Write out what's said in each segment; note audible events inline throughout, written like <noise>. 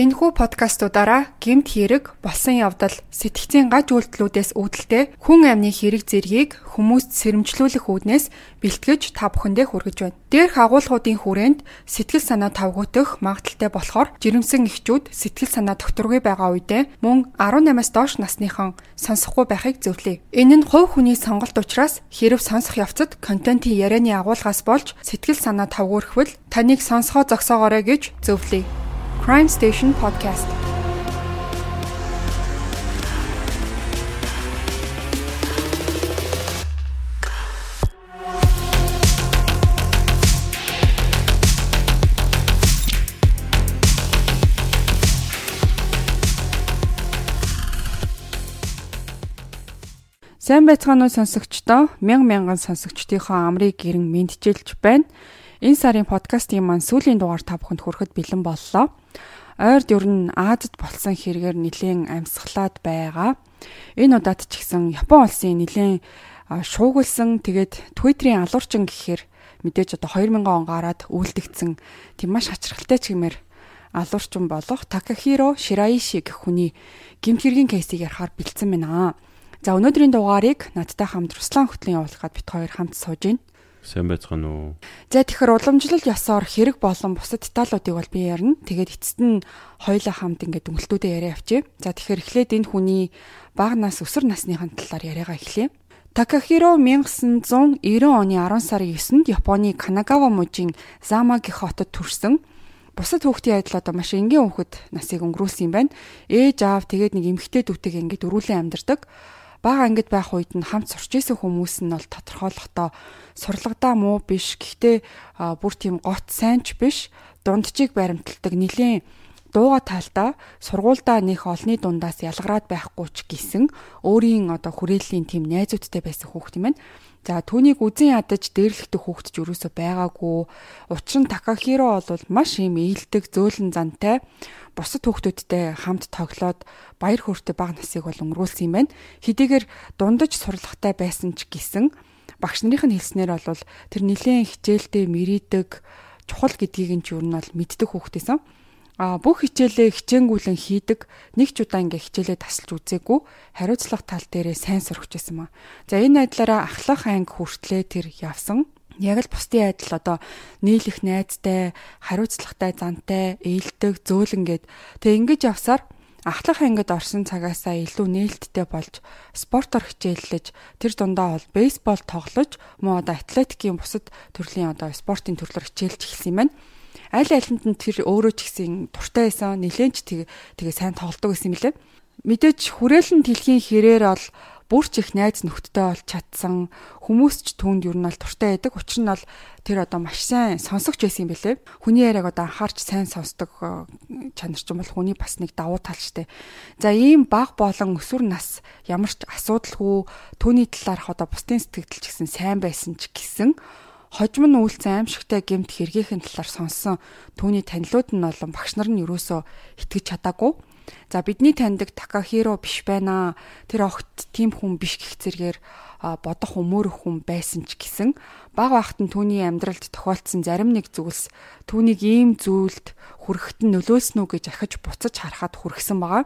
Энэхүү подкастуудаараа гэмт хэрэг, болсон явдал, сэтгцийн гаж үйлдэлүүдээс үүдэлтэй хүн амны хэрэг зэргийг хүмүүст сэрэмжлүүлэх үүднээс бэлтгэж та бүхэндээ хүргэж байна. Дээрх агуулгуудын хүрээнд сэтгэл санаа тавгуутах магадaltaй болохоор жирэмсэн эхчүүд сэтгэл санаа докторгүй байгаа үедээ мөн 18-аас доош насныхан сонсохгүй байхыг зөвлөе. Энэ нь хувь хүний сонголт учраас хэрэг сонсох явцад контентын ярианы агуулгаас болж сэтгэл санаа тавгуурхвал таныг сонсгоо зогсоогоорой гэж зөвлөе. Crime Station Podcast. Сайн байцгаана уу сонсогчдоо мянга мянган сонсогчдийнхоо амрыг гэрэн мэдчилж байна. Энэ сарын подкастын маань сүүлийн дугаар та бүхэнд хүрэхэд бэлэн боллоо. Ойрд ер нь Азад болсон хэрэгээр нэлээд амьсгалаад байгаа. Энэ удаад ч гэсэн Япон улсын нэлээд шуугилсан тэгээд Twitter-ийн алуурчин гэхээр мэдээж одоо 2000 он гараад үлдэгдсэн тийм маш хачирхалтай ч гэмээр алуурчин болох Такахиро Шираиши гэх хүний гэмт хэргийн кейсийг ярихаар бэлдсэн байна. За өнөөдрийн дугаарыг надтай хамт Руслан хөтлийн явуулахад бит хоёр хамт сууж байна. Сайн байцгаана уу? За тэгэхээр уламжлал ёсоор хэрэг болон бусад деталуудыг бол би ярина. Тэгээд эцэст нь хоёулаа хамт ингээд дүнэлтүүдээ яриа авчи. За тэгэхээр эхлээд энэ хүний бага нас өсвөр насныхын талаар яриагаа эхлэе. Такахиро 1990 оны 10 сарын 9-нд Японы Канагава мужийн Зама гэх хотод төрсэн. Бусад хүүхдийн адил одоо маш энгийн хүүхэд насыг өнгөрүүлсэн юм байна. Ээж аав тэгээд нэг эмэгтэй дүүтэйг ингээд өрүүлэн амьдардаг бага ангид байх үед нь хамт сурч исэн хүмүүс нь бол тодорхойлохдоо сурлагадаа муу биш. Гэхдээ бүр тийм гот сайнч биш. Дунджийг баримталдаг нэлийн дууга таалтаа сургуульдаа нэх олны дундаас ялгараад байхгүй ч гэсэн өөрийн одоо хүрээллийн тийм найзуудтай байсан хүүхд юм байна. За түүнийг үзен ядаж дээрлэхдэг хүүхд ч юусоо байгаагүй. Учир нь Такахиро бол маш юм ээлдэг, зөөлөн зантай бусад хүүхдүүдтэй хамт тоглоод баяр хөөртэй бага насыг бол өнгөрүүлсэн юм байна. Хэдийгээр дундаж сурлагатай байсан ч гэсэн багш нарын хэлснээр бол тэр нэлээд хичээлдээ мэрийдэг чухал гэдгийг нь ч юу нь бол мэддэг хүүхдээсэн. А бүх хичээлээ хичээнгүүлэн хийдэг нэг ч удаа ингээ хичээлээ тасалж үзээгүй хариуцлага тал дээрээ сайн байсан маа. За энэ айдлаараа ахлах анги хүртлээ тэр явсан. Яг л бусдын адил одоо нийлэх найзтай, хариуцлагатай, зантай, ээлдэг, зөөлөн гэд тэг ингэж явсаар ахлах ангид орсон цагаасаа илүү нээлттэй болж спортоор хичээллэж тэр дундаа бол бейсбол тоглож муу одоо атлетикийн бусад төрлийн одоо спортын төрлөөр хичээлж эхэлсэн юм байна аль алинд нь тэр өөрөө ч гэсэн дуртай байсан нэлээд ч тэгээ тэгээ сайн тоглодог байсан юм лээ. Мэдээж хүрээлэн дэлхийн хэрээр бол бүр ч их найз нөхдөдтэй бол чадсан хүмүүс ч түүнд юу нь бол дуртай байдаг. Учир нь бол тэр одоо маш сайн сонсогч байсан юм бэлээ. Хүний яриаг одоо анхаарч сайн сонсдог э, чанар ч юм бол хүний бас нэг давуу тал штэ. За ийм баг болон өсвөр нас ямар ч асуудалгүй түүний талаарх одоо бусдын сэтгэл ч гэсэн сайн байсан ч гэсэн хожим нь үйлцэн аимшигтай гемт хэргийнхэн талаар сонссон түүний танилуд нь болон багш нар нь юусоо итгэж чадаагүй. За бидний таньдаг Такахиро биш байна. Тэр огт тийм хүн биш гэх зэргээр бодох өмөрөх хүн байсан ч гэсэн баг багт нь түүний амьдралд тохиолдсон зарим нэг зүйлс түүнийг ийм зүйлд хүрэхэд нь нөлөөлснө үү гэж ахиж буцаж харахад хүргэсэн байгаа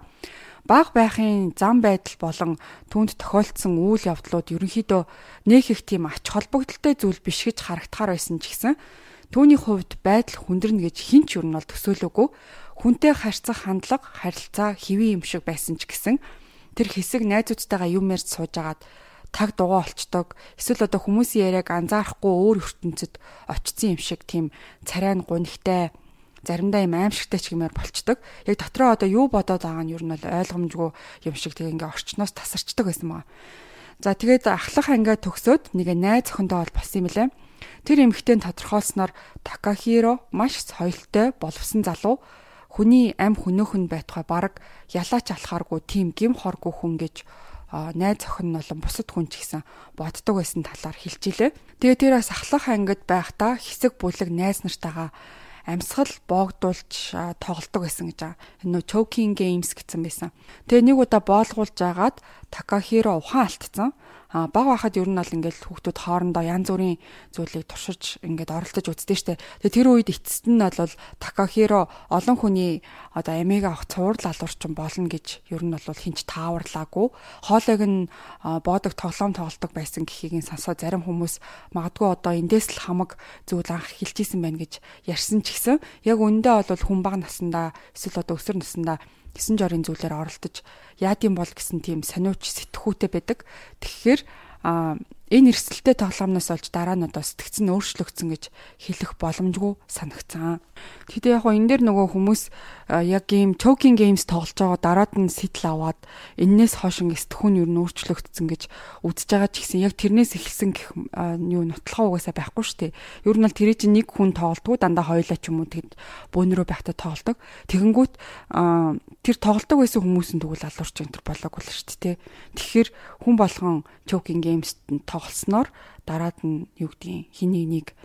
баг байхын зам байдал болон түүнд тохиолдсон үйл явдлууд ерөнхийдөө нөх их тийм ач холбогдолтой зүйл биш гэж харагдахаар байсан ч гэсэн түүний хувьд байдал хүндэрнэ гэж хинч юу нь бол төсөөлөөгүй. Хүнтэй харьцах хандлага харилцаа хэвийн юм шиг байсан ч гэсэн тэр хэсэг найзуудтайгаа юм ярьж суужгаад таг дугаа олцдог эсвэл одоо хүмүүсийн яриаг анзаарахгүй өөр ертөнцид очсон юм шиг тийм царай нь гунигтай заримдаа юм аимшигтай ч гэмээр болчдөг. Яг дотроо одоо юу бодоод байгаа нь юу нь бол ойлгомжгүй юм шиг тэгээ ингээ орчноос тасарчдаг байсан маа. За тэгээд ахлах ангиа төгсөөд нэг найз охиндоо бол болсон юм лээ. Тэр эмэгтэй тодорхойлсноор Такахиро маш соёлтой боловсон залуу хүний ам хөнөөхөн байтугай баг ялаач алхааргүй тийм гим хоргүй хүн гэж найз охин нь болон бусад хүн ч гэсэн боддог байсан талаар хэлчихлээ. Тэгээ тэр бас ахлах ангид байхдаа хэсэг бүлэг найз нартайгаа амьсгал боогдуулж тоглолдог байсан гэж байгаа. Энэ нөө choking games гэсэн байсан. Тэгээ нэг удаа боолгуулж агаад Такахиро ухаан алдсан. А баг байхад ер нь бол ингээд хүүхдүүд хоорондоо янз бүрийн зүйлийг туршиж ингээд оролцож үздэг штэ. Тэгээ тэр үед эцэст нь бол Такахиро олон хүний одоо амийг авах цуврал алуурчин болно гэж ер нь бол хинч тааварлаагүй. Хоолойг нь боодог тоглоом тоглолдог байсан гэхийг сонсоо зарим хүмүүс магадгүй одоо эндээс л хамаг зүйл анх хэлчихсэн байна гэж ярьсан ч гэсэн яг үндэ бол хүн баг насандаа эсвэл одоо өсвөр насандаа 9 жорын зүйлээр оролдож яадим бол гэсэн тийм сониуч сэтгхүүтэй байдаг. Тэгэхээр энэ эрсдэлтэй тоглоомноос олж дараа нь одоо сэтгцэн өөрчлөгдсөн гэж хэлэх боломжгүй санагцсан. Тэгэхдээ яг энэ дээр нөгөө хүмүүс яг ийм choking games тоглож байгаа дараад нь сэтэл аваад эннээс хойш ингэ сэтгхүүн юу нөөрчлөгдсөн гэж үзэж байгаа ч гэсэн яг тэрнээс эхэлсэн гэх юу нотлохоо угаасаа байхгүй шүү дээ. Ер нь бол тэр чинь нэг хүн тоглолтгүй дандаа хоёлаа ч юм уу тэгэд бөөнөрөө байхдаа тоглолдог. Тэгэнгүүт тэр тоглолтог байсан хүмүүс нь тэгвэл алуурч энэ төр болоогүй л шүү дээ. Тэгэхээр хүн болгон choking games тоглох тоглосноор дараад нь юу гэдгийг хиний нэг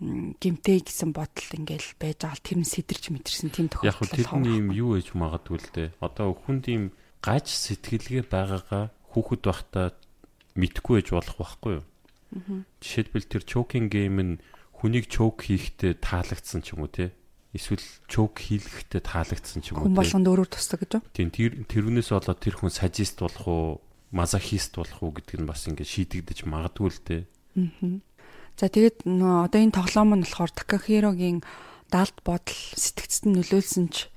гимтэй гэсэн бодол ингээл байж байгаа тэр нь сэтэрч мэтэрсэн тийм тохиолдол. Яг хөө тэр нь юм юу ээж магадгүй л дээ. Одоо хүнд ийм гаж сэтгэлгээ байгаагаа хүүхэд байхдаа мэдгүй байж болох байхгүй юу? Жишээлбэл тэр choking game нь хүнийг choke хийхдээ таалагдсан ч юм уу те. Эсвэл choke хийлгэхдээ таалагдсан ч юм уу. Хүн болгонд өөрөөр тусдаг гэж. Тийм тэр тэрнээс болоод тэр хүн сажист болох уу мазохист болох уу гэдг нь бас ингээд шийдэгдэж магадгүй л дээ. Аа. За тэгээд одоо энэ тоглоом нь болохоор Такахирогийн далд бодол сэтгцэд нь нөлөөлсөн ч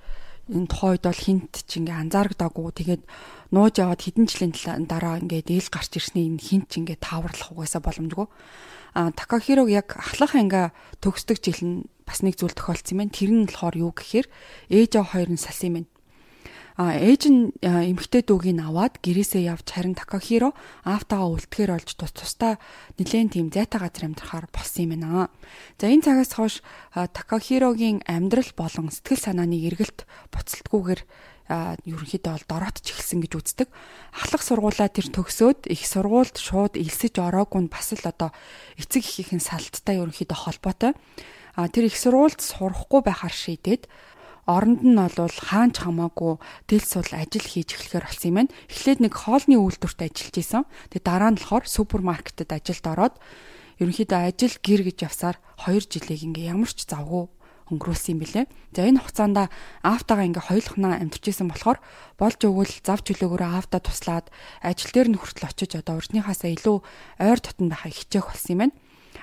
энэ тухайд бол хинт ч ингээ анзаарагдаагүй. Тэгээд нууж яваад хэдэн жилийн дараа ингээд ээл гарч ирсний энэ хинт ч ингээ тааварлах угаасаа боломжгүй. А Такахирог яг ахлах ангаа төгсдөг жил нь бас нэг зүйл тохиолдсон юм байна. Тэр нь болохоор юу гэхээр ээж аваа хоёр нь салсан юм байна ээж нь эмэгтэй дүүгийг аваад гэрээсээ явж харин Такахиро аавтайгаа үлдэхээр олж тус тусдаа нэлээд тийм зайтай газар амьдрахаар болсон юм байна. За энэ цагаас хойш Такахирогийн амьдрал болон сэтгэл санааны эргэлт буцалтгүйгээр ерөнхийдөө бол дороотч эхэлсэн гэж үздэг. Ахлах сургуулаа тэр төгсөөд их сургуульд шууд элсэж ороогүй нь бас л одоо эцэг эхийн салттай ерөнхийдөө холбоотой. А тэр их сургуульд сурахгүй байхаар шийдээд оронд нь бол хаанч хамаагүй тэл сул ажил хийж эхлэхээр болсон юм байна. Эхлээд нэг хоолны үйлдвэрт ажиллаж исэн. Тэгээ дараа нь болохоор супермаркетэд ажилд ороод ерөнхийдөө ажил гэр гэж явсаар 2 жилийг ингээ ямар ч завгүй өнгөрүүлсэн юм билэ. За энэ хугацаанд аавтайгаа ингээ хоёулахнаа амьдарч исэн болохоор болж өгвөл зав чөлөөгөөрөө аавтаа туслаад ажил дээр нь хүртэл очиж одоо урдныхаасаа илүү ойр дотн байхыг хичээх болсон юм байна.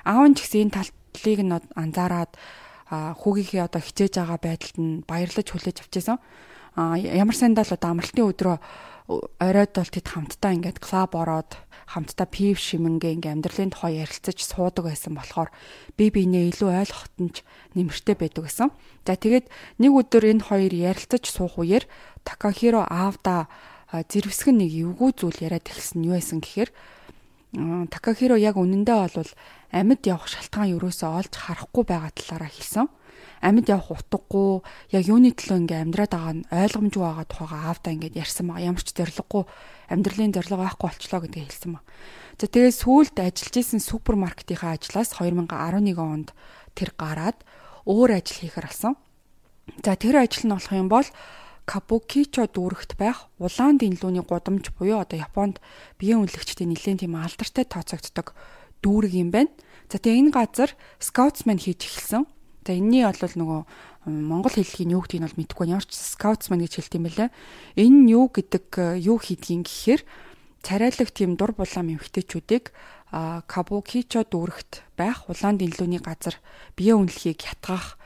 Аав нь ч гэсэн энэ талыг нь анзаараад хүүгийнхээ одоо хичээж байгаа байдалд нь баярлаж хүлээж авчихсан. А ямар сандаа л одоо амралтын өдрөө оройд бол тэд хамтдаа ингээд клуб ороод хамтдаа пив шимэнгээ ингээ амьдралын тухай ярилцаж суудаг байсан болохоор би бинээ илүү ойлгоход нь ч нэмэртэй байдаг гэсэн. За тэгээд нэг өдөр энэ хоёр ярилцаж суух үеэр Такахиро аавда зэрвсгэн нэг эвгүй зүйл яриад эхэлсэн юу байсан гэхээр Такахиро яг үнэндээ бол амьд явах шалтгаан юусоо олж харахгүй байгаа талаараа хэлсэн. Амьд явах утгагүй яг юуны төлөө ингээ амьдраад байгаа нь ойлгомжгүй байгаа тухайга аавдаа ингээ ярьсан байгаа. Ямар ч зориггүй амьдралын зориг байхгүй болчлоо гэдгийг хэлсэн ба. За тэгээд сүүлд ажиллаж исэн супермаркетийнхаа ажлаас 2011 онд тэр гараад өөр ажил хийхэр алсан. За тэр ажил нь болох юм бол Кабукичо дүүрэгт байх улаан дэнлүүний гудамж буюу одоо Японд биеийн үнэлэгчдийн нэлээд тийм алдартай тооцогддог дүүрэг юм байна. За тэгээ энэ газар скаутсмен хийж эхэлсэн. За энэний бол нөгөө монгол хэллэгийн юу гэдгийг бол мэдэхгүй ямар ч скаутсмен гэж хэлт юм байлаа. Энэ нь юу гэдэг юу хийдгийг гэхээр царайлаг тийм дур булаам эмхтэйчүүдийг Кабукичо дүүрэгт байх улаан дэнлүүний газар бие үнэлэхийг ятгах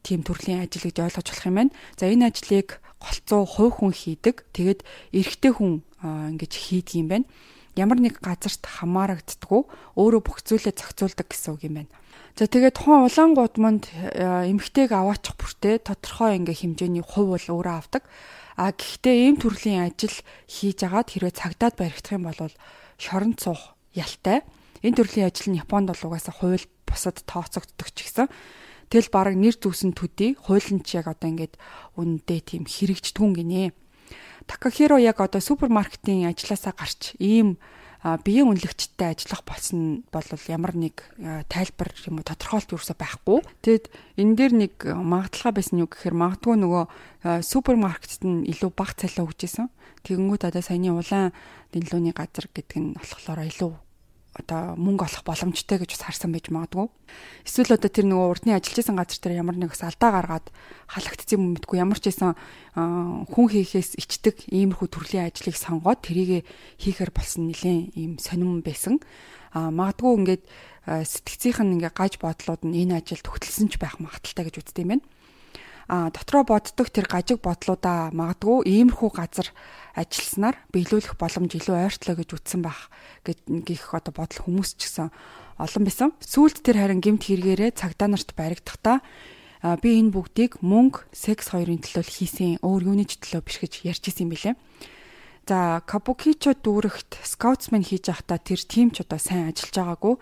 тийм төрлийн ажил гэж ойлгож болох юм байна. За энэ ажлыг голцоо хувь хүн хийдэг. Тэгээд эрэгтэй хүн ингэж хийдэг юм байна ямар нэг газарт хамаарагддггүй өөрөө бүх зүйлээ зохицуулдаг гэсэн үг юм байна. За тэгээд тухайн улаан гудамд э, эмгтэйг аваачих бүртээ тодорхой ингээ хэмжээний хувь бол өөрөө авдаг. А гэхдээ ийм төрлийн ажил хийж агаад хэрвээ цагдаад баригдах юм бол шоронд суух ялтай. Энэ төрлийн ажил нь Японд бол угаасаа хууль бусад тооцогддог ч гэсэн тэл бараг нэр зүүсэн төдий хуулийн ч яг одоо ингээд үнэндээ тийм хэрэгждгүн гинэ. Такахиро яг одоо супермаркетын ажилласаа гарч ийм биеийн үнэлэгчтэй ажиллах болсон бол ямар нэг тайлбар юм уу тодорхойлт юусаа байхгүй. Тэгэд энэ дээр нэг магадлалаа байсан юу гэхээр магадгүй нөгөө супермаркетт нь илүү бага цалин өгчээсэн. Тэгэнгүүт одоо саяны улаан дэлгүүний газар гэдэг нь болохоор илүү одоо мөнгө олох боломжтой гэж бас харсан байж магадгүй. Эсвэл одоо тэр нөгөө урдны ажиллаж исэн газар дээр ямар нэг бас алдаа гаргаад халагдсан юм мэдгүй ямар ч байсан хүн хийхээс ичдэг иймэрхүү төрлийн ажлыг сонгоод тэрийг хийхэр болсон нэлээд ийм сонирн байсан. А магадгүй ингээд сэтгцийнх нь ингээ гаж бодлууд нь энэ ажилд төгтөлсөн ч байх магадaltaй гэж үздэг юм байна дотроо боддог тэр гажиг бодлуудаа магадгүй иймэрхүү газар ажилласнаар биелүүлэх боломж илүү ойртлоо гэж үтсэн байх гэх одоо бодол хүмүүс ч гэсэн олон байсан. Сүүлд тэр харин гемт хэрэгээрээ цагдаа нарт баригдахдаа би энэ бүгдийг мөнгө, секс хоёрын төлөө хийсэн өөр юуны ч төлөө биш гэж ярьж исэн юм билээ. За Кабукичо дүүрэгт скаутсмен хийж байхдаа тэр тим ч одоо сайн ажиллаж байгаагүй.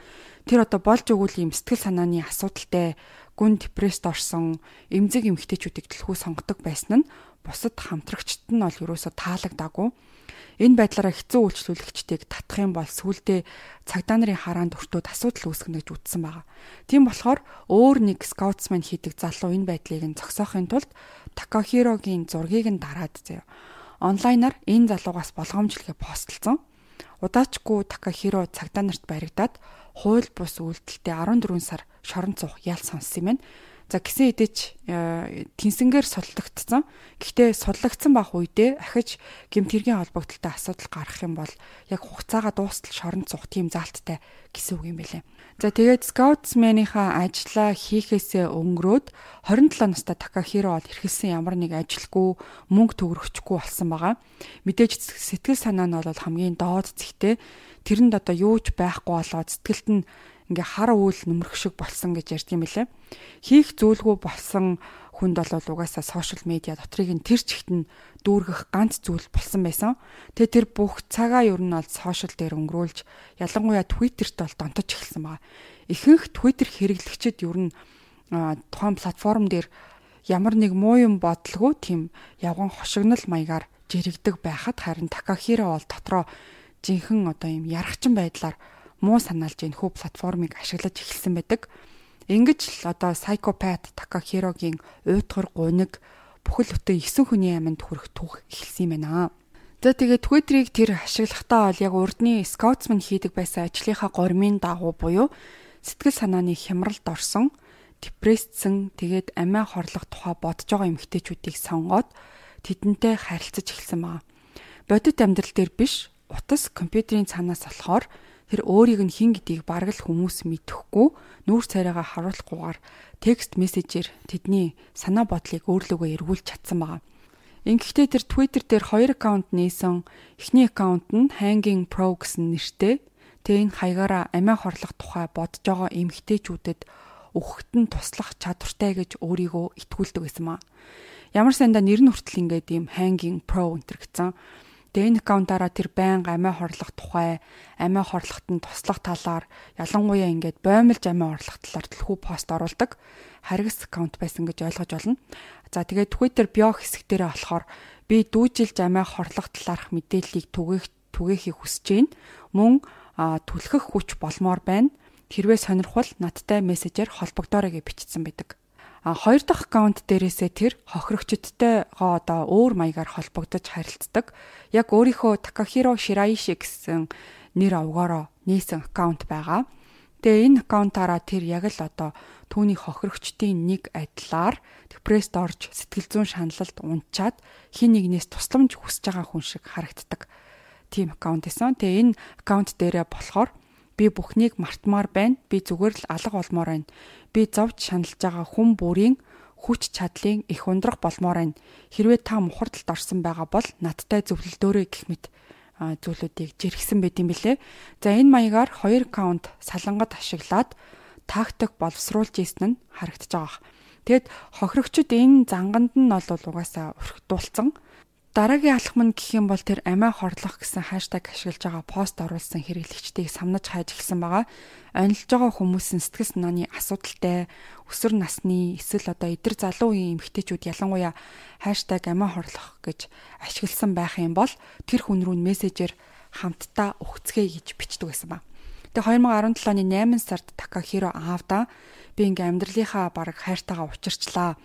Тэр одоо болж өгвөл юм сэтгэл санааны асуудалтай гүн депресд орсон эмзэг эмгтээчүүдийг төлхөө сонгодог байсан нь бусад хамтрагчд нь бол ерөөсө таалагдаагүй. Энэ байдлаараа хэцүү үйлчлүүлэгчдийг татах юм бол сүулдэ цагдаа нарын хараанд өртөөд асуудал үүсгэнэ гэж үздсэн байгаа. Тийм болохоор өөр нэг скаутсмен хийдэг залуу энэ байдлыг нь зогсоохын тулд Такахирогийн зургийг нь дараад заяа. Онлайнаар энэ залуугаас болгоомжлогээ постлцсон. Удаачгүй Такахиро цагдаа нарт баригдаад хууль бус үйлдэлтэй 14 сар шорон цух ял сонссон юм байна. За гисэн эдэж тэнсэнгээр судлагдсан. Гэхдээ судлагдсан байх үедээ ахиж гемтэргийн холбогдлолтой асуудал гарах юм бол яг хугацаагаа дуустал шорон цух тийм заалттай гэсэн үг юм байлээ. За тэгээд Scoutsman-ийнхаа ажлаа хийхээсээ өнгөрөөд 27 настай Такахиро бол эрхэлсэн ямар нэг ажилгүй мөнгө төгрөгчгүй болсон байгаа. Мэдээж сэтгэл санаа нь бол хамгийн доод зэгтээ тэрэнд одоо юу ч байхгүй болоод сэтгэлд нь ингээ хар үйл нөмрөх шиг болсон гэж ярьд юм билэ. Хийх зүйлгүй болсон хүнд бол угаасаа сошиал медиа дотрыг нь тэр чигт нь дүүргэх ганц зүйл болсон байсан. Тэгээ тэр бүх цагаа ер нь бол сошиал дээр өнгөрүүлж ялангуяа Твиттерт бол донтож эхэлсэн байгаа. Ихэнх Твиттер хэрэглэгчид ер нь тухайн платформ дээр ямар нэг муу юм бодлого тийм явган хошигнол маягаар жирэгдэг байхад харин Такахиро бол дотроо жинхэнэ одоо юм ярахчин байдлаар муу санаалж энэ хүү платформыг ашиглаж эхэлсэн байдаг. Ингэж л одоо psychopath Takahiro-гийн уйтгар гуниг бүхэл бүтэн 9 хүний аминд хүрэх түүх эхэлсэн юм байна. За тэгээд Twitter-ийг тэр ашиглахдаа бол яг урдны Scotsman хийдэг байсан ажлынхаа гормын дагуу буюу сэтгэл санааны хямралд орсон, депрессцэн тэгээд амиа хорлох тухай бодож байгаа эмэгтэйчүүдийг сонгоод тэдэнтэй харилцаж эхэлсэн байна. Бодит амьдрал дээр биш, утас компьютерийн цаанаас болохоор тэр өөрийг нь хин гэдгийг бараг л хүмүүс мэдэхгүй нүүр царайгаа харуулахгүйгээр текст мессежээр тэдний санаа бодлыг өөрлөгөө эргүүлж чадсан байгаа. Ингэхдээ тэр Twitter дээр хоёр аккаунт нээсэн. Эхний аккаунт нь Hanging Pro гэсэн нэртэй. Тэгээ энэ хаягаараа амиа хорлох тухай бодож байгаа эмгтээчүүдэд өгөхт нь туслах чадвартай гэж өөрийгөө итгүүлдэг байсан маа. Ямар сандаа нэр нь хүртэл ингээд ийм Hanging Pro энтер гэсэн Дэн аккаунтаараа тэр байнга амиа хорлох тухай, амиа хорлоход нь туслах талаар ялангуяа ингээд боомлж амиа хорлох талаар төлхөө пост оруулдаг харгас аккаунт байсан гэж ойлгож байна. За тэгээд Twitter био хэсэг дээрээ болохоор би дүүжилж амиа хорлох талаарх мэдээллийг түгээх түгээхийг хүсэж байна. Мөн түлхэх хүч болмоор байна. Хэрвээ сонирхвол надтай мессежээр холбогдоорой гэж бичсэн байдаг. А хоёр дахь аккаунт дээрээсээ тэр хохирогчдтойгоо одоо өөр маягаар холбогдож харилцдаг. Яг өөрийнхөө Такахиро Шираиши гэсэн нэр овгоороо нээсэн аккаунт байгаа. Тэгээ энэ аккаунтаараа тэр яг л одоо түүний хохирогчдын нэг адилаар депресд орж сэтгэл зүйн шаналлалд унчаад хин нэгнээс тусламж хүсэж байгаа хүн шиг харагддаг. Тийм аккаунт эсэн. Тэгээ энэ аккаунт дээрээ болохоор би бүхнийг мартмаар байна. Би зүгээр л алга болмоор байна би зовж шаналж байгаа хүн бүрийн хүч чадлын их ундрах болмоор байна. Хэрвээ та мухардалд орсон байгаа бол надтай зөвлөлдөөрэй гэх мэт зүйлүүдийг жиргсэн байт юм билэ. За энэ маягаар хоёр аккаунт салангад ашиглаад тактик боловсруулж ийсэн нь харагдаж байгаа. Тэгэд хохирогчд энэ занганд нь бол угаасаа урхдуулсан Дараагийн алхам нь гэх юм бол тэр амиа хорлох гэсэн хаштаг ашиглаж байгаа пост оруулсан хэрэглэгчдийг самнаж хайж эхэлсэн байгаа. Онилж байгаа хүмүүсийн сэтгэл санааны асуудалтай өсвөр насны эсвэл одоо эдэр залуу үеийн эмэгтэйчүүд ялангуяа хаштаг амиа хорлох гэж ашигласан байх юм бол тэр хүн рүү мессежээр хамтдаа өгцгээе гэж бичдэг байсан ба. Тэгээ 2017 оны 8 сард Такахиро аавда би ингээм амьдралынхаа баг хайртайгаа учирчлаа.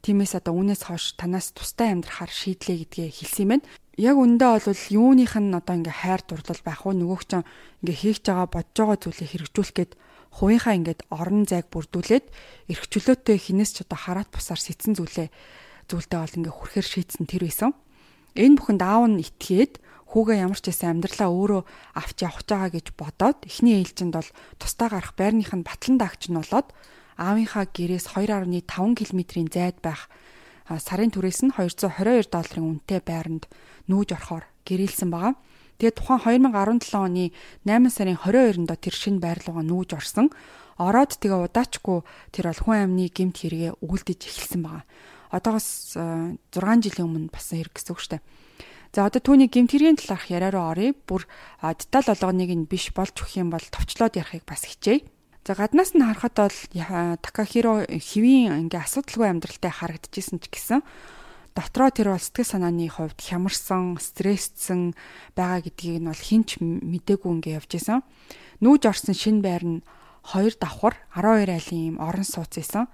Тиймээс одоо үүнээс хойш танаас тустай амьдрахаар шийдлээ гэдгээ хэлсэн юм байна. Яг үндэ бол юуных нь одоо ингээ хайр дурлал байх уу нөгөөх чинь ингээ хийж байгаа бодож байгаа зүйлийг хэрэгжүүлэх гээд хувийнхаа ингээд орон зайг бүрдүүлээд эрх чөлөөтэй хинээс ч одоо хараат бусаар сэтсэн зүйлээ зүйлтэй бол ингээ хүрхээр шийдсэн тэр байсан. Энэ бүхэнд аав нь итгээд хүүгээ ямар ч байсан амьдралаа өөрөө авч явах байгаа гэж бодоод эхний ээлжинд бол тусдаа гарах байрных нь батлан даагч нь болоод аавынхаа гэрээс 2.5 км-ийн зайд байх сарын түрээс нь 222 долларын үнэтэй байранд нүүж орохоор гэрээлсэн байгаа. Тэгээд тухайн 2017 оны 8 сарын 22-нд тэр шинэ байр руугаа нүүж орсон. Ороод тэгээ удаачгүй тэр бол хүн амны гемт хэрэгээ үлдэж эхэлсэн байгаа. Одоогоос 6 жилийн өмнө басан хэрэг гэсэн үг шүү дээ. За одоо түүний гимтэргийн талаарх яриа руу оръё. Бүр деталь болгоныг нь биш болж өгөх юм бол товчлоод ярихыг бас хичээе. За гаднаас нь харахад бол Такахиро хэвийн ингээ асуудалгүй амьдралтай харагдчихсэн ч гэсэн дотроо тэр бол сэтгэл санааны хувьд хямарсан, стрессцэн байгаа гэдгийг нь бол хинч мдээгүй ингээ явж исэн. Нүүж орсон шинэ байр нь хоёр давхар 12 айлын юм орон сууц исэн.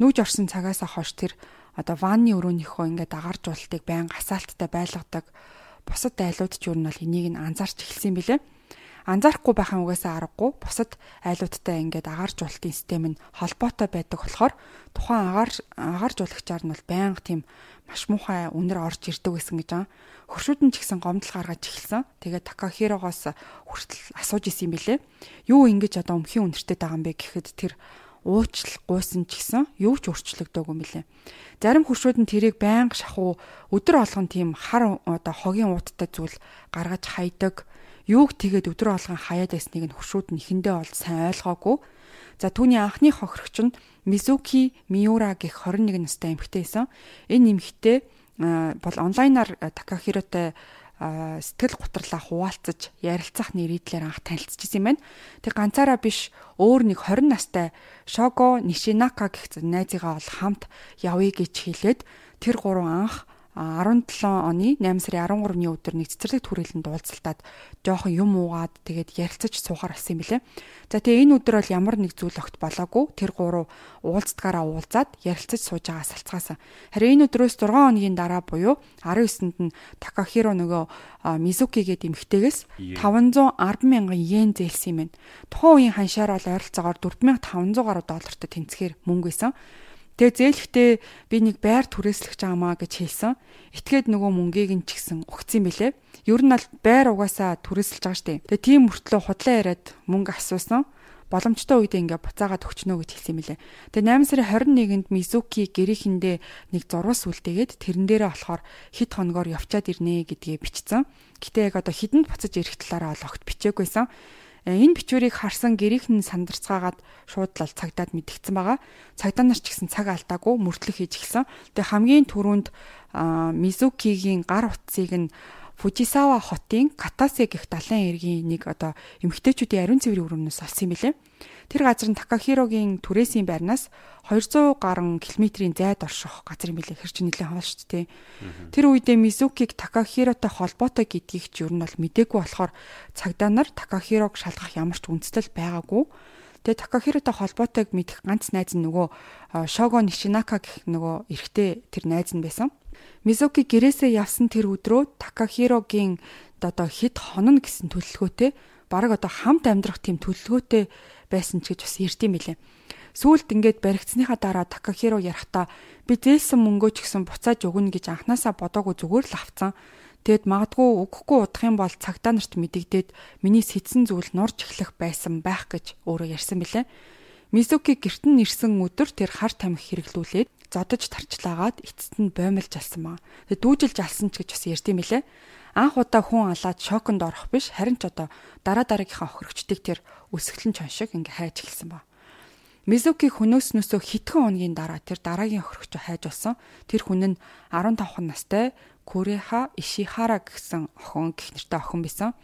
Нүүж орсон цагаас хойш тэр одоо ванны өрөөнийхөө ингээд агаржуултыг байн гасаалттай байлгадаг бусад айлууд ч юу нь бол энийг нь анзаарч эхэлсэн билээ. Анзаарахгүй байхын угаасаа аргагүй бусад айлуудтай ингээд агаржуултын систем нь холбоотой байдаг болохоор тухайн агаар агаржуулагчаар нь бол байнга тийм маш муухай үнэр орж ирдэг гэсэн гэж байгаа. Хөршүүд нь ч гэсэн гомдол гаргаж эхэлсэн. Тэгээд Такахирогоос хүртэл асууж исэн юм билээ. Юу ингэж одоо өмхийн үнэртэй байгаа юм бэ гэхэд тэр уучлал гуйсан ч гэсэн юу ч өөрчлөгдөөг юм билээ. Зарим хуршууд нь тэрийг байнга шахуу өдөр болгон тийм хар одоо хогийн ууттай зүйл гаргаж хайдаг. Юуг тэгээд өдөр болгон хаяад байсныг нь хуршууд нь ихэндээ бол сайн ойлгоогүй. За түүний анхны хохирогч нь Мизуки Миура гэх 21 настай эмэгтэй байсан. Энэ эмэгтэй бол онлайнаар Такахиротой сэтгэл гутралаа хуваалцаж ярилцах нэрийдлэр анх танилцчихсан юм байна. Тэг ганцаараа биш өөр нэг 20 настай Шого Нишинака гэх найзыгаа бол хамт явъя гэж хэлээд тэр гурван анх 17 оны 8 сарын 13-ны өдөр нэг цэцэрлэг түрээлэнд уулзалтаад жоохон юм уугаад тэгээд ярилцаж суухаар болсон юм билэ. За тэгээ энэ өдөр бол ямар нэг зүйл огт болоогүй. Тэр гурав уулздгаараа уулзаад ярилцаж сууж байгаа салцгаасан. Харин энэ өдрөөс 6 хоногийн дараа буюу 19-нд нь Такахиро нөгөө Мизуки гэдэг эмэгтэйгээс 510 мянган йен зээлсэн юм байна. Тухайн үеийн ханшаар бол ойролцоогоор 4500 гаруй доллартай тэнцэхээр мөнгө исэн. Тэгээ зээлхтээ би нэг байр түрээслэх жаамаа гэж хэлсэн. Итгээд нөгөө мөнгийг нь ч гэсэн өгцсөн бэлээ. Ер нь бол байр угаасаа түрээсэлж байгаа штеп. Тэгээ тийм мөртлөө худлаа яриад мөнгө асуусан. Боломжтой үедээ ингээ буцаагаад өгчнө гэж хэлсэн мэлээ. Тэгээ 8 сарын 21-нд Мизуки гэрээхэндээ нэг зурвас үлдээгээд тэрэн дээрээ болохоор хит хоногоор явчаад ирнэ гэдгээ бичсэн. Гэтэ яг одоо хидэнд буцаж ирэх талаараа ол огт бичээгүйсэн. Э, энэ бичвэрийг харсан гэрийнхэн сандарцгаагаад шууд л цагдаад мэдгдсэн байгаа. Цагдаа нар ч гэсэн цаг алдаагүй мөртлөх хийж эхэлсэн. Тэгээ хамгийн түрүүнд Мизукигийн гар утсыг нь Фужисава хотын Катасе гэх далайн эргийн нэг одоо эмгтээчүүдийн ариун цэврийн өрөөнөөс олсон юм билээ. Тэр газар нь Такахирогийн түрээсийн байрнаас 200 гаруй километрийн зайд орших газар юм билээ. Хэр чинь нэлээд хоол шүү дээ. Тэр үедээ Мизукиг Такахиротой холбоотой гэдгийг ч ер нь бол мдээгүй болохоор цагдаа нар Такахирог шалгах ямар ч үндслэл байгаагүй. Тэгээ Такахиротой холбоотойг мэдэх ганц найз нь нөгөө Шого Нишинака гэх нөгөө эрэгтэй тэр найз нь байсан. Мизуки гэрээсээ явсан тэр өдрөө Такахирогийн одоо хэд хонно гэсэн төлөлгөөтэй бараг одоо хамт амьдрах тийм төлөлгөөтэй байсан ч гэж бас ярьд юм билээ. Сүүлд ингээд баригдсныхаа дараа Такахиро ярахтаа би зээлсэн мөнгөө ч гэсэн буцааж өгнө гэж анханасаа бодоогүй зүгээр л авцсан. Тэгэд магадгүй өгөхгүй удах юм бол цагтаа нарт мэдэгдээд миний сэтсэн зүйл нурж эхлэх байсан байх гэж өөрөө ярьсан билээ. Мизуки гертэн нэрсэн өдөр тэр хар тамхи хэрэглүүлээд зодож тарчлаагаад эцэст нь боомлж алсан маа. Тэгээ дүүжилж алсан ч гэж бас ярьдсан билээ анх удаа хүн алаад шоконд орох биш харин ч одоо дараа дараагийнхаа охирогчдыг тэр өсгөлэн чон шиг ингээ хайж эхэлсэн ба. Мизуки хөнөөснөөсөө хитгэн хоногийн дараа тэр дараагийн охирогч хайж болсон. Тэр хүн нь 15 настай Куреха Ишихара гэсэн охин гэх нэртэй охин байсан.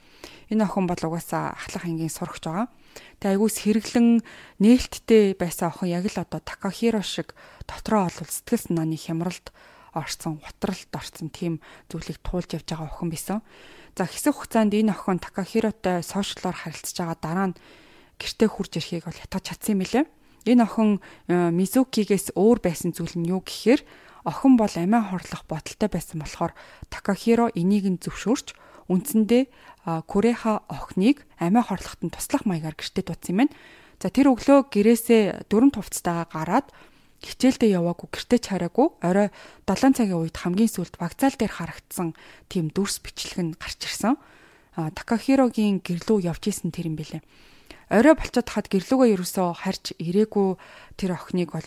Энэ охин бол угаасаа ахлах ангийн сурагч байгаа. Тэгээ айгуус хэрэглэн нээлттэй байсан охин яг л одоо Такахиро шиг дотроо олвол сэтгэл санааны хямралд орсон, утралд орсон тийм зүйлийг туулж явж байгаа охин байсан. За хэсэг хугацаанд энэ охин Такахиротой сошиалоор харилцаж байгаа дараа нь гэртээ хурж ирэхийг бол ятгах чадсан юм лээ. Энэ охин э, Мизукигээс өөр байсан зүйл нь юу гэхээр охин бол амиа хорлох бодолтой байсан болохоор Такахиро энийг нь зөвшөөрч үндсэндээ Куреха охиныг амиа хорлоход нь туслах маягаар гэртээ дуудсан юм байна. За тэр өглөө гэрээсээ дөрөв хувцастайгаа гараад хичээлдээ яваагүй гэртээ чараагүй орой 7 цагийн үед хамгийн сүүлд вокзал дээр харагдсан тийм дүрс бичлэг нь гарч ирсэн. Такахирогийн гэрлүү явж исэн тэр юм бэлээ. Орой болцоод хаад гэрлүүгээ ерөөсөө харж ирээгүй тэр охиныг бол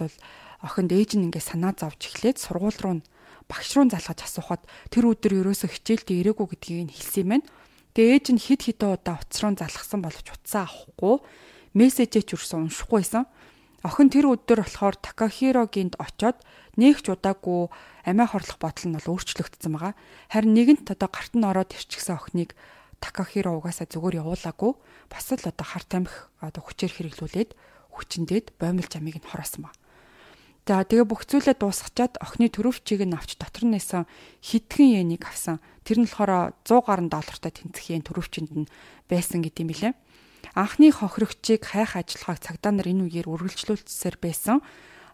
охинд ээж нь ингээ санаа зовж эхлээд сургууль руу багш руу залгаж асуухад тэр өдөр ерөөсөө хичээлдээ ирээгүй гэдгийг нь хэлсэн юм байна. Тэгээ ээж нь хид хидэн удаа утас руу залгасан боловч утсаа авахгүй мессежээ ч өрсөн уншихгүй байсан. Охин тэр өдөр болохоор Такахирогинд очоод нэг ч удаагүй амиа хорлох бодол нь бол өөрчлөгдсөн байгаа. Харин нэгэнт одоо гарт нь ороод ирчихсэн охиныг Такахиро угаасаа зүгээр явуулаагүй. Бас л одоо хар тамхи одоо хүчээр хэрэглүүлээд хүчнээд боомлж амийг нь хороосон ба. За тэгээ бүх зүйлээ дуусгачаад охины төрөвчийг нь авч дотор нь нэсэн хитгэн йенийг авсан. Тэр нь болохоор 100 гаруй доллартай тэнцэх йен төрөвчөнд нь байсан гэдэм билээ. Анхны хохирогчийг хайх ажиллагааг цагдаа нар энэ үеэр үргэлжлүүлсээр байсан.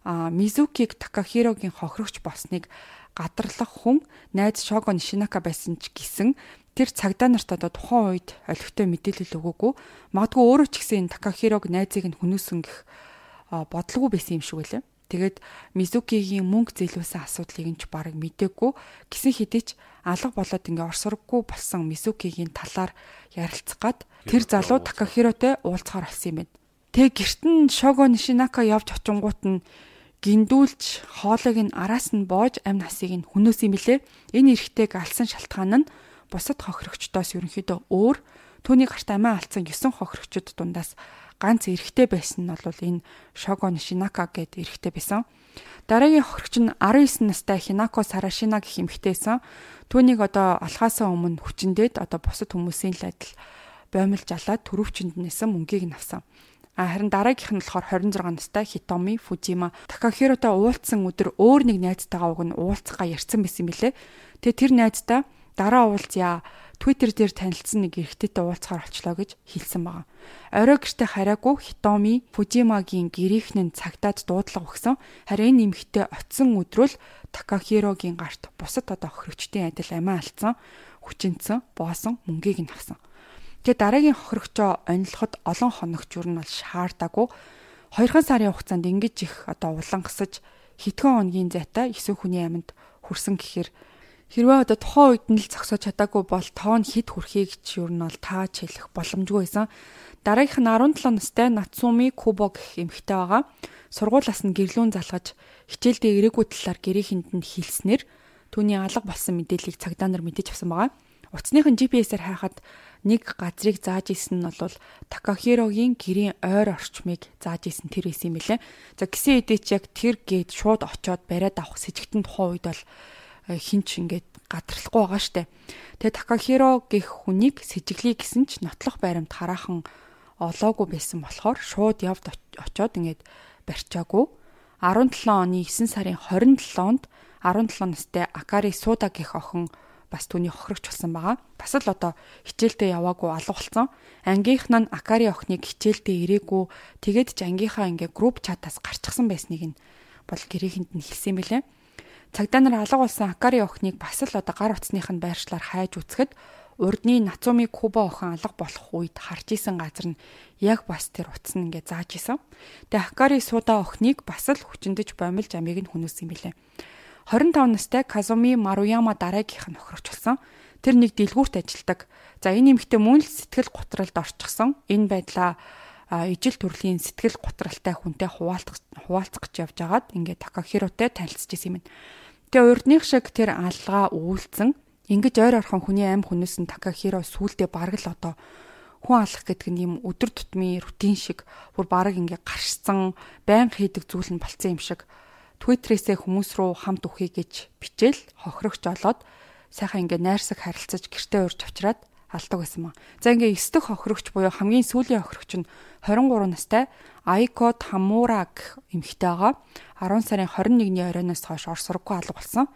А Мизукиг Такахирогийн хохирогч болсныг гадарлах хүн найз Шого Нишинака байсан ч гэсэн тэр цагдаа нарт одоо тухайн үед олигтой мэдээлэл өгөөгүй. Магадгүй өөрөө ч гэсэн энэ Такахирог найзыг нь хүнөөсөн гэх бодлого байсан юм шиг байлаа. Тэгээд Мизукигийн мөнгө зээлүүлсэн асуудлыг нь ч бараг мдээгүй гисэн хэдий ч алга болоод ингээ орсорггүй болсон Мизукигийн талаар ярилцах гад тэр залуу Такахиротой уулзахаар болсон юм байна. Тэг герт нь Шого Нишинака явж очингууд нь гиндүүлж хоолойг нь араас нь боож амь насыг нь хүнөөс юм билэ. Энэ эрэгтэйг алсан шалтгаан нь бусад хохирогчдоос ерөнхийдөө өөр түүний гарт амиа алдсан 9 хохирогчд дундаас ганц эрэгтэй байсан нь бол энэ Шого Нишинака гэд эрэгтэй байсан. Дараагийн хохирогч нь 19 настай Хинако Сарашина гэх эмэгтэйсэн. Түүнийг одоо алхаасаа өмнө хүчнээд одоо бусад хүмүүсийн л адил боомлж алаад төрөвчөнд нэсэн мөнгийг нь авсан. А харин дараагийнх нь болохоор 26 настай Хитоми Фужима Такахиротой уулзсан өдөр өөр нэг найзтайгаа уг нь уулзгаа ярьсан байсан юм билэ. Тэгээ тэр найзтай дараа уулзъя Twitter дээр танилцсан нэг эрэгтэйтэй уулзахаар очлоо гэж хэлсэн байгаа. Орой гэртээ хараагүй Хитоми Фужимагийн гэрийнхэн нь цагтаад дуудлага өгсөн. Харин энэ эмэгтэй оцсон өдрөл Такахирогийн гарт бусад одоо хөрөгчдийн адил амиа алдсан, хүчинцэн, боосон мөнгийг нь авсан. Тэгээ дараагийн хохирогчоо онилоход олон хоногч юу нь бол шаардаагүй. Хоёрхан сарын хугацаанд ингэж их одоо улан гасаж хэдхэн хоногийн зайтай эсвэ хүний аминд хүрсэн гэхээр Хэрвээ одоо тухайн үед нь л зогсож чадаагүй бол тоон хид хүрхийг ч юу нь бол тааж хэлэх боломжгүй байсан. Дараагийнх нь 17 настай Нацуми Кубо гэх эмэгтэй байгаа. Сургуулиас нь гэрлүүн залгаж хичээлдээ ирээгүй талаар гэрээхэнд нь хэлснээр түүний алга болсон мэдээллийг цагдаа нар мэдэж авсан байгаа. Утасных нь GPS-ээр хайхад нэг газрыг зааж исэн нь бол Такахирогийн гэрийн ойр орчмыг зааж исэн тэр байсан юм лээ. За гисэн хэдий ч яг тэр гээд шууд очоод бариад авах сэжигтэн тухайн үед бол хинч ингээд гадарлахгүй байгаа штэ. Тэгээ Такахиро гэх хүнийг сэжиглэе гэсэн ч нотлох байрамд хараахан олоогүй байсан болохоор шууд явд очоод ингээд барьчаагүй. 17 оны 9 сарын 27-нд 17 настай Акари Суда гэх охин бас түүний хохирогч болсон байгаа. Бас л одоо хичээлдээ яваагүй алга болсон. Ангийнх нь Акари охиныг хичээлдээ ирээгүй тэгээд ч ангийнхаа ингээ групп чатаас гарчихсан байсныг нь бол гэрээхэнд нь хэлсэн мэлээ. Цагдаа нар алга болсон Акари охиныг бас л одоо гар утасных нь байршлаар хайж үзэхэд урдны Нацуми Куба охин алга болох үед харж исэн газар нь яг бас тэр утас нь ингээ зааж исэн. Тэгээ Акари суда охиныг бас л хүчиндэж бомилж амийг нь хүнөөсөн билээ. 25 настай Казуми Маруяма дараагийнх нь охирогч болсон. Тэр нэг дэлгүүрт ажилдаг. За энэ нэмэгтээ мөн л сэтгэл гутралд орчихсон. Энэ байдлаа ижил төрлийн сэтгэл гутралтай хүнтэй хуваалцах хуваалцах гэж явж агаад ингээд Такахиротэй танилцж исэн юм. Тэгээ урдных шиг тэр алгаа үүлцэн ингэж ойр орхон хүний аим хүнээс нь Такахиро сүулдэ бараг л одоо хүн алах гэдэг нь юм өдөр тутмын рутин шиг бүр бараг ингээ гаршсан байн хийдэг зүйл нь болцсон юм шиг Твиттерээсээ хүмүүс рүү хамт үхий гэж бичээл хохирогч олоод сайхан ингээ найрсаг харилцаж гэртээ урьж авчираад алдаг байсан маа. За ингээ 9 дэх хохирогч буюу хамгийн сүүлийн хохирогч нь 23 настай Айко Тамура гэх эмэгтэй байгаа. 10 сарын 21-ний оройноос хойш Орос сургуу алга болсон.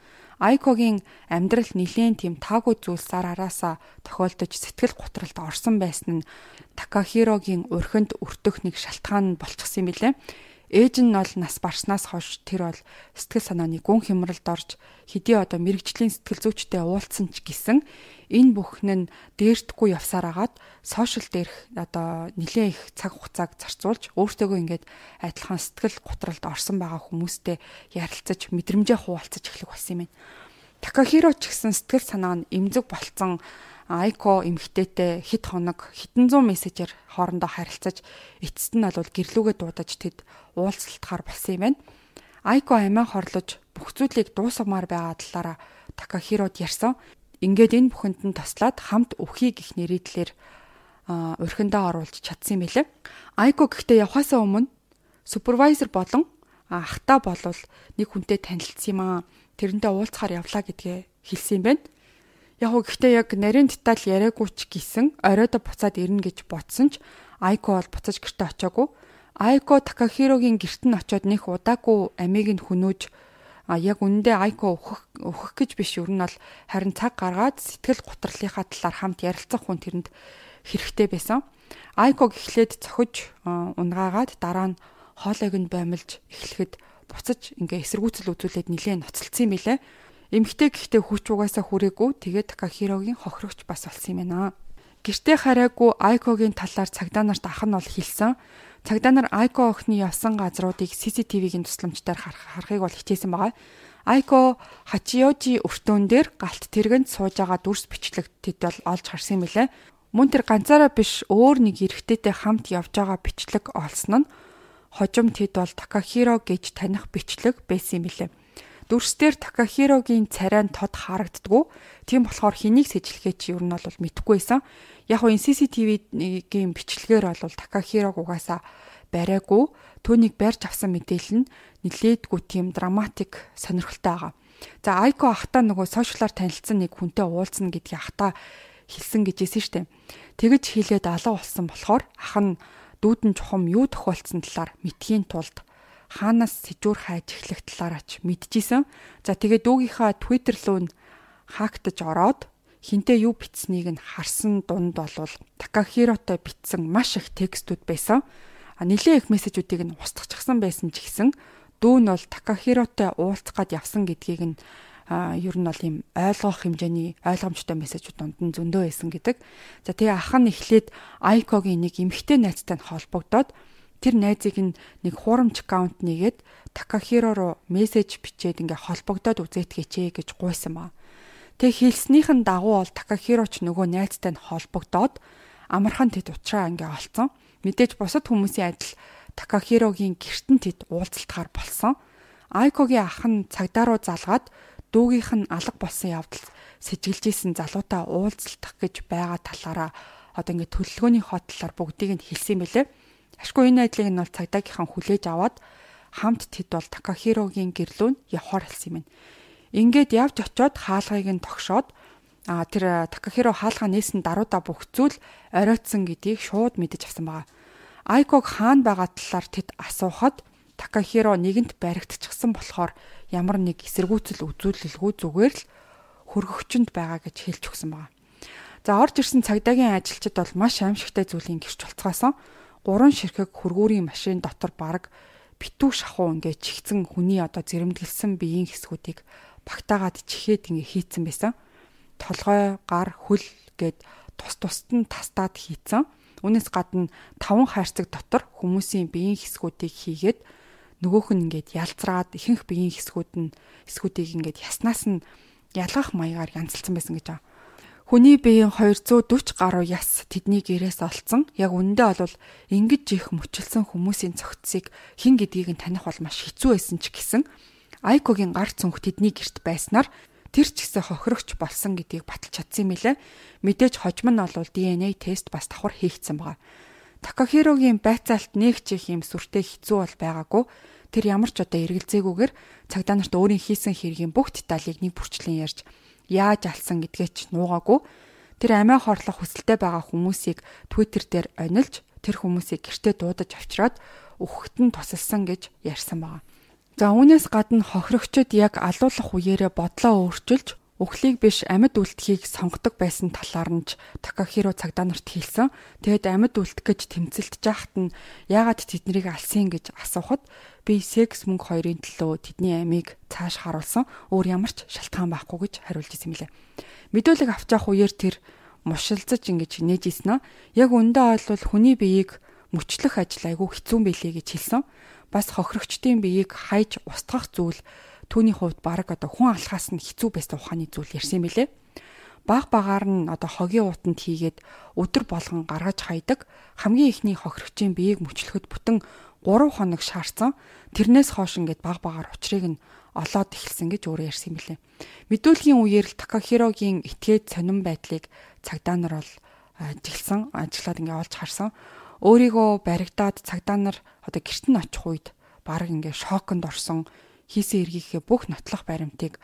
Айкогийн амьдрал нилээн тийм таагүй зүйлсээр араасаа тохиолдож сэтгэл готролд орсон байсан нь Такахирогийн урхинд өртөх нэг шалтгаан болчихсон юм билээ. Ээж нь бол нас барснаас хойш тэр бол сэтгэл санааны гүн хямралд орж хэдий одоо мэрэгжлийн сэтгэл зүйчтэй уулзсан ч гэсэн энэ бүхэн нь дээртгүй явсаар агаад сошиал дээрх одоо нэлээд их цаг хугацааг зарцуулж өөртөөгөө ингээд адилхан сэтгэл готролд орсон байгаа хүмүүстэй ярилцаж мэдрэмжээ хуваалцаж эхлэх болсон юм байна. Такахиро ч гэсэн сэтгэл санаа нь эмзэг болцсон Айко эмхтэйтэй хэд хоног хэдэн зуун мессежээр хоорондоо харилцаж эцэст нь бол гэрлүүгээ дуудаж тэд уулзалтахаар болсон юм байна. Айко амиа хорлож бүх зүйлийг дуусгамаар байгаа талаараа Такахирод ярьсан. Ингээд энэ бүхэнд нь тослаад хамт өвхий гих нэрийдлэр урхиндаа оруулж чадсан юм билээ. Айко гэхдээ явхаасаа өмнө супервайзер болон ахта болвол нэг хүнтэй танилцсан юм аа. Тэрнтэй уулзахаар явлаа гэдгээ хэлсэн юм байна. Яг гэхдээ яг нарийн деталь яриаггүй ч гэсэн оройдо буцаад ирнэ гэж бодсон ч Айко бол буцаж гэрте очиагүй. Айко Такахирогийн гэрт нь очиод нэх удаагүй амийг нь хөнөөж а яг үндэ Айко өөхөх өөхөх гэж биш ер нь бол харин цаг гаргаад сэтгэл гутралынхаа талаар хамт ярилцах хүн тэрэнд хэрэгтэй байсан. Айко гэхлээд цохиж унгаагаад дараа нь хоолойг нь баймилж эхлэхэд буцаж ингээ эсэргүүцэл үзүүлээд нилээн ноцолцсон юм билэ. Эмгтэй гэхдээ хүч угаасаа хүрээгүй. Тэгээд Такахирогийн хохирогч бас болсон юм байна. Гэртээ хараагүй Айкогийн талаар цагдаа нарт ах нь бол хэлсэн. Цагдаа нар Айко охины явсан газруудыг CCTV-гийн тусламжтайар харахыг бол хичээсэн байгаа. Айко Хачиожи өртөөн дээр галт тэргэнд сууж байгаа дүрс бичлэг тэд бол олж харсан юм лээ. Мөн тэр ганцаараа биш өөр нэг эрэгтэйтэй хамт явж байгаа бичлэг олсон нь хожим тэд бол Такахиро гэж таних бичлэг байсан юм лээ. Дүрстээр Такахирогийн царай нь тод харагддггүй. Тийм болохоор хэнийг сэжлэхээ чи ер нь бол мэдэхгүй байсан. Яг нь CCTV-гийн бичлэгээр бол Такахирог угаасаа бариагүй. Түүнийг барьж авсан мэдээлэл нь нилээдгүй тийм драматик сонирхолтой байгаа. За Айко ахта нөгөө сошиалар танилцсан нэг хүнтэй уулзна гэдгийг ахта хэлсэн гэж хэлсэн штеп. Тэгэж хэлээд алга болсон болохоор ах нь дүүдэн чухам юу тохиолдсон талаар мэдхийн тулд хаанаас сэжүүр хайж эхлэх талаараач мэдчихсэн. За тэгээ дүүгийнхаа Twitter руу нь хактаж ороод хинтээ юу бичснийг нь харсан дунд болвол Такахиротой бичсэн маш их текстүүд байсан. А нилээ их мессежүүдийг нь устгахчихсан байсан ч гэсэн дүү нь бол Такахиротой уулзах гад явсан гэдгийг нь а ер нь бол ийм ойлгох хэмжээний ойлгомжтой мессежүүд дунд нь зөндөө байсан гэдэг. За тэгээ ах нь эхлээд Айкогийн нэг эмхтэй найзтай нь холбогдоод тэр найзыг нэг хуурамч аккаунт нэгээд Такахиро руу мессеж бичээд ингээ холбогдоод үзээтгэжээ гэж гуйсан ба. Тэг хэлснийх нь дагуу бол Такахиро ч нөгөө найзтай нь холбогдоод амархан тэд утраа ингээ олцсон. Мэдээж бусад хүмүүсийн адил Такахирогийн гертэн тэд уулзалтахаар болсон. Айкогийн ах нь цагдаа руу залгаад дүүгийнх нь алга болсон явдал сэжиглэжсэн залуутай уулзалтах гэж байгаа талаараа одоо ингээ төлөлгөөний хот талаар бүгдийг нь хэлсэн мэлээ. Ашгүй энэ айдлыг нь бол цагдаагийнхан хүлээж аваад хамт тэд бол Такахирогийн гэрлүүн явхаар хэлсэн юм. Ингээд явж очиод хаалгыг нь тогшоод а тэр Такахиро хаалгаа нээсэн даруйда бүх зүйл оройтсон гэдгийг шууд мэдэж авсан байгаа. Айког хаана байгаа талаар тэд асуухад Такахиро нэгэнт баригдчихсан болохоор ямар нэг эсэргүүцэл үзүүлэлгүй зүгээр л хөргөгчөнд байгаа гэж хэлж өгсөн байгаа. За орж ирсэн цагдаагийн ажилчид бол маш аимшигтай зүйлийн гэрч болцгоосон гурван ширхэг хөргүүрийн машин дотор бараг битүү шахуу ингээ чихцэн хүний одоо зэрэмдэглсэн биеийн хэсгүүдийг багтаагаад чихээд ингээ хийцэн байсан. Толгой, гар, хөл гээд тус тусад нь тастаад хийцэн. Үүнээс гадна таван хайрцаг дотор хүмүүсийн биеийн хэсгүүдийг хийгээд нөгөөх нь ингээд ялцраад ихэнх биеийн хэсгүүд нь хэсгүүдийг ингээд яснаас нь ялгах маягаар янзалсан байсан гэж байгаа. Хүний биеийн 240 гаруй яс тэдний гэрээс олцсон. Яг үүндээ бол ингэж их мөчилсөн хүмүүсийн цогцсыг хэн гэдгийг нь таних бол маш хэцүү байсан ч гэсэн Айкогийн гар цүнх тэдний герт байснаар тэр ч гэсэн хохирогч болсон гэдгийг баталж чадсан юм лээ. Мэдээж хожим нь бол DNA тест бас давхар хийгдсэн байгаа. Такахирогийн байцаалт нэг ч их юм сүртэй хэцүү бол байгаагүй. Тэр ямар ч одоо эргэлзээгүйгээр цагдаа нарт өөрийн хийсэн хэргийн бүх деталийг нэг бүрчлэн ярьж яаж алсан гэдгээ ч нуугаагүй. Тэр амиа хорлох хүсэлтэй байгаа хүмүүсийг Twitter дээр онилж тэр хүмүүсийг гэртээ дуудаж авчираад өөхөт нь тусалсан гэж ярьсан байна. За үүнээс гадна хохирогчд яг алуулах үеэрээ бодлоо өөрчилж Өхлийг биш амьд үлдэхийг сонгодог байсан талаар нь Такахиро цагдаа нарт хэлсэн. Тэгэд амьд үлдэх гэж тэмцэлдэж байхад нь яагаад тэднийг алсын гэж асуухад би секс мөнгө хоёрын төлөө тэдний амийг цааш харуулсан. Өөр ямар ч шалтгаан байхгүй гэж хариулж ирсэн мөлий. Мэдүүлэг авч явах үеэр тэр мушилзаж ингэж нээжсэн нь яг өндөө олвол хүний биеийг мөчлөх ажил айгүй хэцүү байлээ гэж хэлсэн. Бас хохирогчдын биеийг хайж устгах зүйл түүний хувьд баг одоо хүн алхаас нь хэцүү байсан ухааны зүйл ярьсан юм билэ. Баг багаар нь одоо хогийн утанд хийгээд өдөр болгон гаргаж хайдаг хамгийн ихний хохирогчийн биеийг мөчлөхөд бүтэн 3 хоног шаардсан. Тэрнээс хойш ингээд баг багаар учрыг нь олоод эхэлсэн гэж өөрөө ярьсан юм билэ. Мэдүүлгийн үеэр л Такахирогийн этгээд сонирн байдлыг цагдаа нар бол ажигласан, ажиглаад ингээ олж харсан. Өөрийгөө баригдаад цагдаа нар одоо гэрт нь очих үед баг ингээ шоконд орсон хийсэн эргийнхээ бүх нотлох баримтыг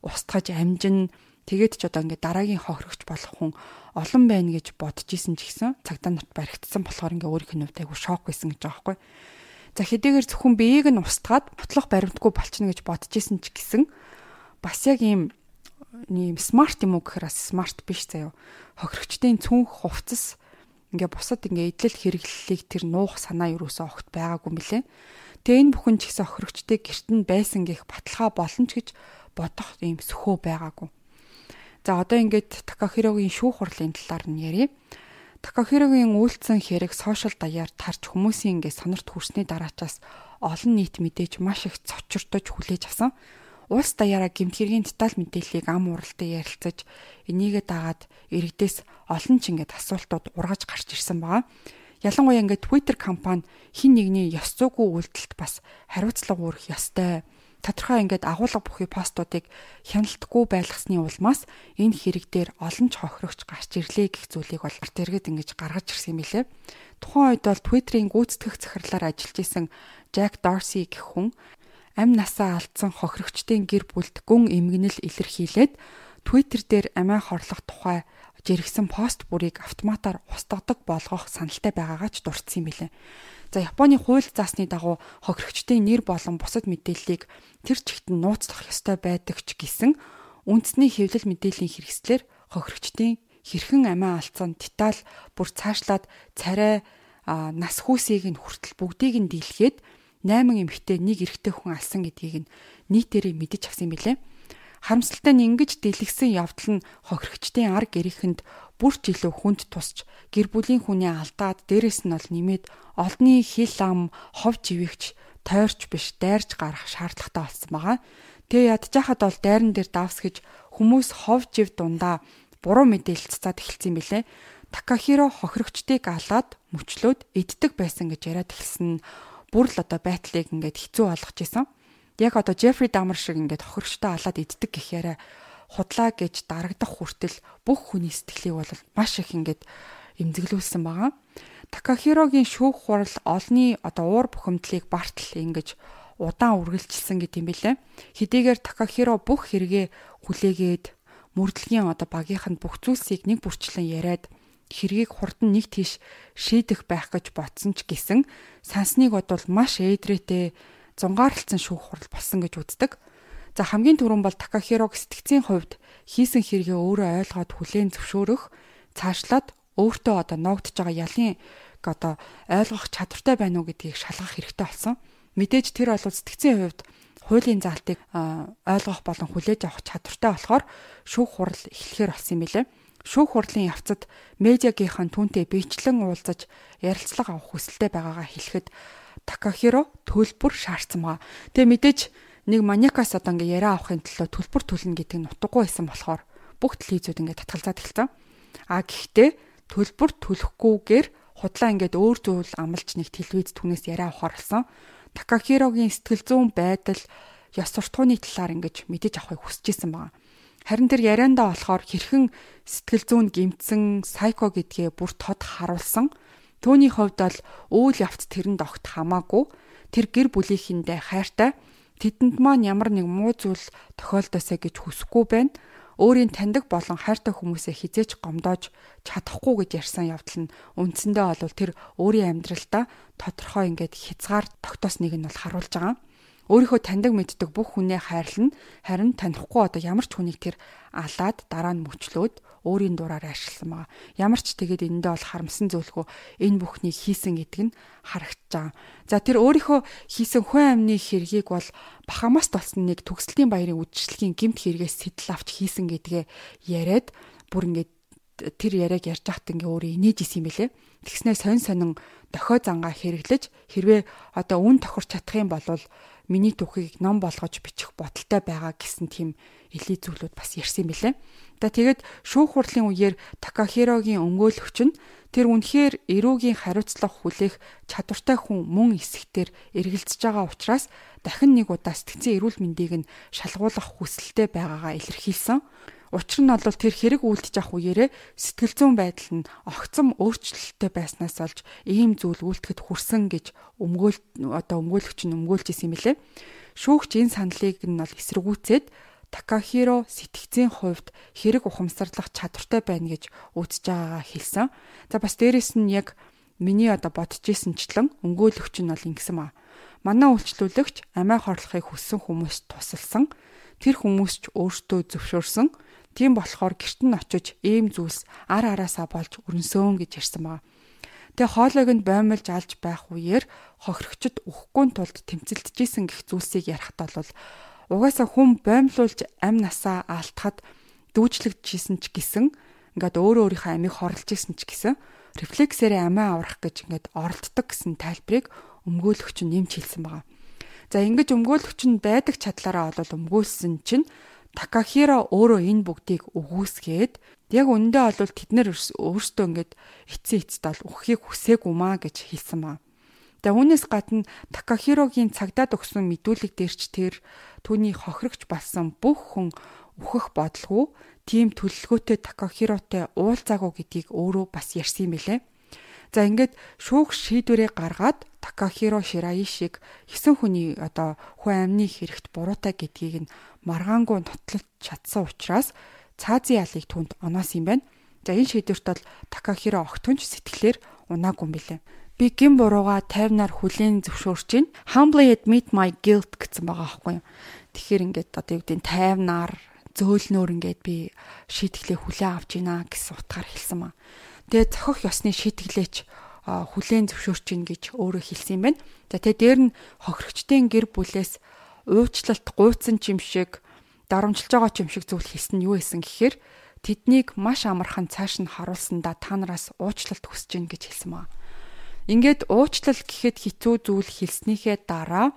устгаж амжин тэгээд ч одоо ингээд дараагийн хохирогч болох хүн олон байна гэж бодож исэн ч гэсэн цагдаа нарт баригдсан болохоор ингээд өөрийнх нь хувьд айгу шок байсан гэж байгаа байхгүй. За хэдийгээр зөвхөн биеийг нь устгаад ботлох баримтгүй болчихно гэж бодож исэн ч гэсэн бас яг ийм ийм смарт юм уу гэхээр смарт биш заяо. Хохирогчдын цүнх хувцас ингээ бусад ингээ идэл хэрэглэлийг тэр нуух санаа юусоо огт байгаагүй билэ. Тэгээ энэ бүхэн ч ихсэн охирогчтой гэрт нь байсан гэх баталгаа болно ч гэж бодох юм сөхөө байгаагүй. За одоо ингээд Такахирогийн шүүх хурлын талаар нь ярив. Такахирогийн үйлцэн хэрэг сошиал даяар тарж хүмүүсийн ингээд сонорт хүрсний дараачаас олон нийт мэдээж маш их цочирдож хүлээж авсан. Улс даяараа гэмтгэргийн деталь мэдээллийг ам уралтай ярилцаж энийгээ дагаад иргэдээс олон ч ингээд асуултууд ургаж гарч ирсэн байгаа. Ялангуяа ингээд Twitter компани хин нэгний ёс зүйгүй үйлдэлт бас хариуцлага өрөх ёстой. Тодорхой ингээд агуулга бүхий постуудыг хяналтгүй байлгасны улмаас энэ хэрэг дээр олон ч хохирогч гарч ирлээ гэх зүйлийг бол тэргэд ингэж гаргаж ирсэн юм билээ. Тухайн үед бол Twitter-ийн гүйцэтгэх захирлаар ажиллаж исэн Jack Dorsey гэх хүн амь насаа алдсан хохирогчдын гэр бүлд гүн эмгэнэл илэрхийлээд Twitter дээр амиа хорлох тухай жиргсэн пост бүрийг автоматар устгадаг болгох саналтай байгаагаа ч дурдсан юм билээ. За Японы хууль заасны дагуу хохирогчдын нэр болон бусад мэдээллийг тэр чигт нь нууцлах ёстой байдаг ч гэсэн үндэсний хэвлэл мэдээллийн хэрэгслэр хохирогчдын хэрхэн амиа алдсан деталь бүр цаашлаад царай нас хүүсийг нь хүртэл бүгдийг нь дийлгээд 8 эмэгтэй нэг эрэгтэй хүн алсан гэдгийг нь нийтээрээ мэдэж авсан юм билээ. Харамсалтай нь ингэж дэлгсэн явдал нь хохирогчдын ар гэрээхэнд бүрч илүү хүнд тусч гэр бүлийн хүний алдаад дээрэс нь бол нэмээд олдны хил ам хов живэгч тойрч биш дайрч гарах шаардлагатай болсон байгаа. Тэгээ ядчихад бол дайран дээр давсгэж хүмүүс хов жив дундаа буруу мэдээлэл цацаад эхэлсэн билээ. Такахиро хохирогчдыг алаад мөчлөөд иддэг байсан гэж яриад эхэлсэн. Бүр л одоо байтлыг ингээд хэцүү болгож исэн яг одоо Джеффри Дамер шиг ингээд хохирчтой алаад иддэг гэх яриа худлаа гэж дарагдах хүртэл бүх хүний сэтгэлийг бол маш их ингээд эмзэглүүлсэн байгаа. Такахирогийн шүүх хурал олны одоо уур бухимдлыг бартал ингэж удаан үргэлжилсэн гэт юм билээ. Хэдийгээр Такахиро бүх хэрэгээ хүлээгээд мөрдлөгийн одоо багийнханд бүх зүйлсийг нэг бүрчлэн яриад хэргийг хурдан нэг тийш шийдэх байх гэж бодсон ч гэсэн сансныг бодвол маш ээдрээтэй зунгаарлцсан шүүх хурал болсон гэж үздэг. За хамгийн түрүүн бол Такахирог сэтгцийн хувьд хийсэн хэрэгээ өөрөө ойлгоод хүлээн зөвшөөрөх, цаашлаад өөртөө одоо ногдож байгаа ялын одоо ойлгох чадвартай байна уу гэдгийг шалгах хэрэгтэй болсон. Мэдээж тэр бол сэтгцийн хувьд хуулийн заалтыг ойлгох болон хүлээж авах чадвартай болохоор шүүх хурал эхлэхээр болсон юм билээ. Шүүх хурлын явцад медиагийнхан түүнтэй биечлэн уулзаж ярилцлага авах хүсэлтэй байгаагаа хэлэхэд Такахиро төлбөр шаардсан байгаа. Тэгээ мэдээж нэг маниакаас одоо ингээ яриа авахын төлөө төлбөр төлнө гэдэг нь утгагүй байсан болохоор бүх телевизүүд ингээ татгалзаад эхэлсэн. А гэхдээ төлбөр төлөхгүйгээр худлаа ингээд өөр зүйл амлж нэг телевиз түнээс яриа авахар болсон. Такахирогийн сэтгэл зүйн байдал ёс суртахууны талаар ингэж мэдэж авахыг хүсэж исэн байгаа. Харин тэр яриандаа болохоор хэрхэн сэтгэл зүйн гимцэн сайко гэдгээ бүр тод харуулсан Төвний хувьд бол үйл явц тэрэнд огт хамаагүй тэр гэр бүлийнхэндээ хайртай тэдэнд маань ямар нэг муу зүйл тохиолдосоо гэж хүсэхгүй байна. Өөрийн таньдаг болон хайртай хүмүүсээ хизээч гомдоож чадахгүй гэж ярьсан явдал нь үндсэндээ бол тэр өөрийн амьдралдаа тодорхой ингээд хязгаар тогтоосныг нь бол харуулж байгаа. Өөрийнхөө таньдаг мэддэг бүх хүнээ хайрлна. Харин танихгүй одоо ямар ч хүнийг тэр алаад дараа нь мөчлөөд өөрийн дураар ашигласан байгаа. Ямар ч тэгээд энэндээ бол харамсан зүйлгүй энэ бүхнийг хийсэн гэдэг нь харагдаж байгаа. За тэр өөрийнхөө хийсэн хүн амны хэргийг бол бахамаас толсон нэг төгслийн баярын үдшилгийн гимт хэрэгээс сэтэл авч хийсэн гэдгээ яриад бүр ингээд тэр яриаг ярьж байхад ингээ өөрөө инээж исэн юм бэлээ. Тэгснээ сонь сонин дохой зангаа хэрэглэж хэрвээ одоо үн тохирч чадах юм бол миний түүхийг ном болгож бичих бодолтой байгаа гэсэн тийм элий зүйлүүд бас ярьсан билээ. За тэгээд шүүх хурлын үеэр Такахирогийн өмгөөлөгч нь тэр үнэхээр эрүүгийн хариуцлага хүлээх чадвартай хүн мөн эсэгтэр эргэлзэж байгаа учраас дахин нэг удаа сэтгцэн эрүүл мэндийг нь шалгуулах хүсэлтэй байгаагаа илэрхийлсэн. Учир нь бол тэр хэрэг үйлдэж авах үеэрээ сэтгэл зүйн байдал нь огцом өөрчлөлттэй байснаас олж ийм зүйл үйлдэхэд хүрсэн гэж өмгөөл одоо өмгөөлөгч нь өмгөөлж исэн юм лээ. Шүүгч энэ саналыг нь бол эсэргүүцээд Такахиро сэтгцийн хувьд хэрэг ухамсарлах чадвартай байна гэж үзэж байгаагаа хэлсэн. За бас дээрэс нь яг миний одоо бодож ирсэнчлэн өмгөөлөгч нь бол ингэсэн маа. Манай үйлчлүүлэгч амиа хорлохыг хүссэн хүмүүст тусалсан. Тэр хүмүүс ч өөртөө зөвшөөрсөн Тийм болохоор гэрт нь очиж ийм зүйлс ар араасаа болж өрнсөөн гэж ярьсан баг. Тэгээ хоолойг нь баймалж алж байх үеэр хохирогчд өгөхгүй тулд тэмцэлдэжсэн гих зүйлсийг ярихад бол угаасаа хүн баймлуулж ам насаа аалтахад дүүжлэгдчихсэн ч гэсэн ингээд өөрөө өөрийнхөө амийг хорлож исэн ч гэсэн рефлексээрээ амиа аврах гэж ингээд оролддог гэсэн тайлбарыг өмгөөлөгч нь нэмж хэлсэн байгаа. За ингэж өмгөөлөгч нь байдаг чадлаараа бол өмгөөлсөн чинь Такахиро өөрөө энэ бүгдийг өгөөсгээд яг үндэ бол тэд нэр өөрсдөө ингээд эцсийн эцэд бол өгөхийг хүсээгүй маа гэж хэлсэн маа. Тэгээ үүнээс гадна Такахирогийн цагдаад өгсөн мэдүүлэг дээрч тэр түүний хохирогч болсон бүх хүн өөхөх бодлого тийм төлөлгөөтэй Такахиротой уулзаагүй гэдгийг өөрөө бас ярьсан юм билэ. За ингээд шүүх шийдвэрээ гаргаад Такахиро Шираи шиг хэсэн хүний одоо хүн амны хэрэгт буруутай гэдгийг нь маргаангүй нотлолт чадсан учраас цаазын ялыг түнд оноос юм байна. За энэ шийдвэрт бол Такахиро огтхонч сэтгэлээр унаагүй юм билээ. Би гин бурууга 50-наар хүлээн зөвшөөрч чинь humbly admit my guilt гэсэн байгаа аахгүй юу. Тэгэхээр ингээд одоо юу гэдэг 50-наар зөөлнөөр ингээд би шийтгэлээ хүлээн авч гинэ гэсэн утгаар хэлсэн маа. Тэгээ зохих ёсны шийтгэлээч хүлээн зөвшөөрч гин гэж өөрөө хэлсэн юм байна. За тэгээ дээр нь хохирогчдын гэр бүлээс уучлалт гуйцсан чим шиг дарамжилж байгаа чим шиг зүйл хийсэн нь юу исэн гэхээр тэднийг маш амархан цааш нь харуулсандаа та нараас уучлалт хүсэж гин гэж хэлсэн маа. Ингээд уучлал гэхэд хитүү зүйл хэлснийхээ дараа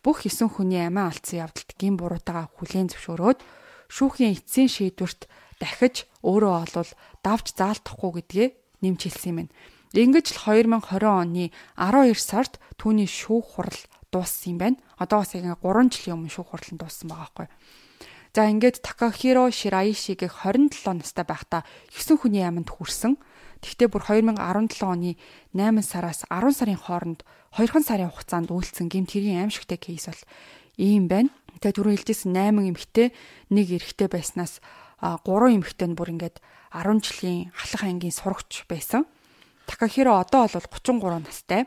бүх эсэн хүний амиа алдсан явдалт гин буруутайгаа хүлээн зөвшөөрөөд шүүхийн эцсийн шийдвэрт дахиж өөрөө олвол давж заалтахгүй гэдгээ нэмж хэлсэн юм байна. Ингэж л 2020 оны 12 сард түүний шүүх хурал дууссан юм байна. Одоо бас яг 3 жилийн өмнө шүүх хурал нь дууссан байгаа байхгүй. За ингээд Такахиро Шираишигийг 27 настай байхдаа 9 хүний аминд хүрсэн. Тэгвэл бүр 2017 оны 8 сараас 10 сарын хооронд 2хан сарын хугацаанд үйлцсэн гэмт хэргийн аимшигтай кейс бол ийм байна. Тэгээ түрүү хэлжсэн 8 эмэгтэй нэг эрэгтэй байснаас 3 эмэгтэй нь бүр ингээд 10 жилийн халах ангийн сурагч байсан. Такахиро одоо бол 33 настай.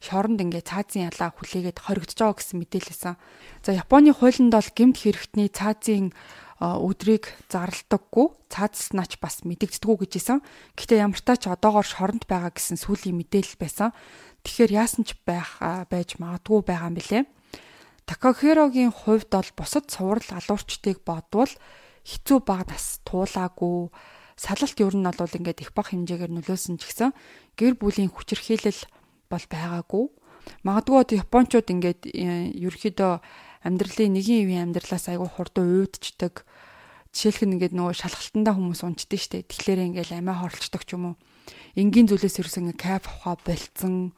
Шоронд ингээ цаазын ялаа хүлээгээд хоригдож байгаа гэсэн мэдээлэлсэн. За Японы хуулинд бол гэмт хэрэгтний цаазын өдрийг зарлдаггүй цаазснаач бас мэдэгддэггүй гэж исэн. Гэтэ ямар тач одоогоор шоронд байгаа гэсэн сүүлийн мэдээлэл байсан. Тэгэхээр яасан ч байх байж магадгүй байгаа юм билэ. Такахирогийн хувьд бол бусад цуврал алуурчдыг бодвол хэцүү баг нас туулаагүй салалт ер нь бол ингээд их бага хэмжээгээр нөлөөсөн ч гэсэн гэр бүлийн хүчирхийлэл бол байгаагүй. Магадгүй одоо японочууд ингээд э, ерөөхдөө амьдралын нэгin ивийн амьдралаас айгүй хурдан уйдчдаг. Жишээлх нь ингээд нөгөө шалгалтандаа хүмүүс унцдаг штэ. Тэгэхээр ингээд амиа хорлцдог ч юм уу. Энгийн зүйлээс ерөөсөн ингээд кайф авахаа болцсон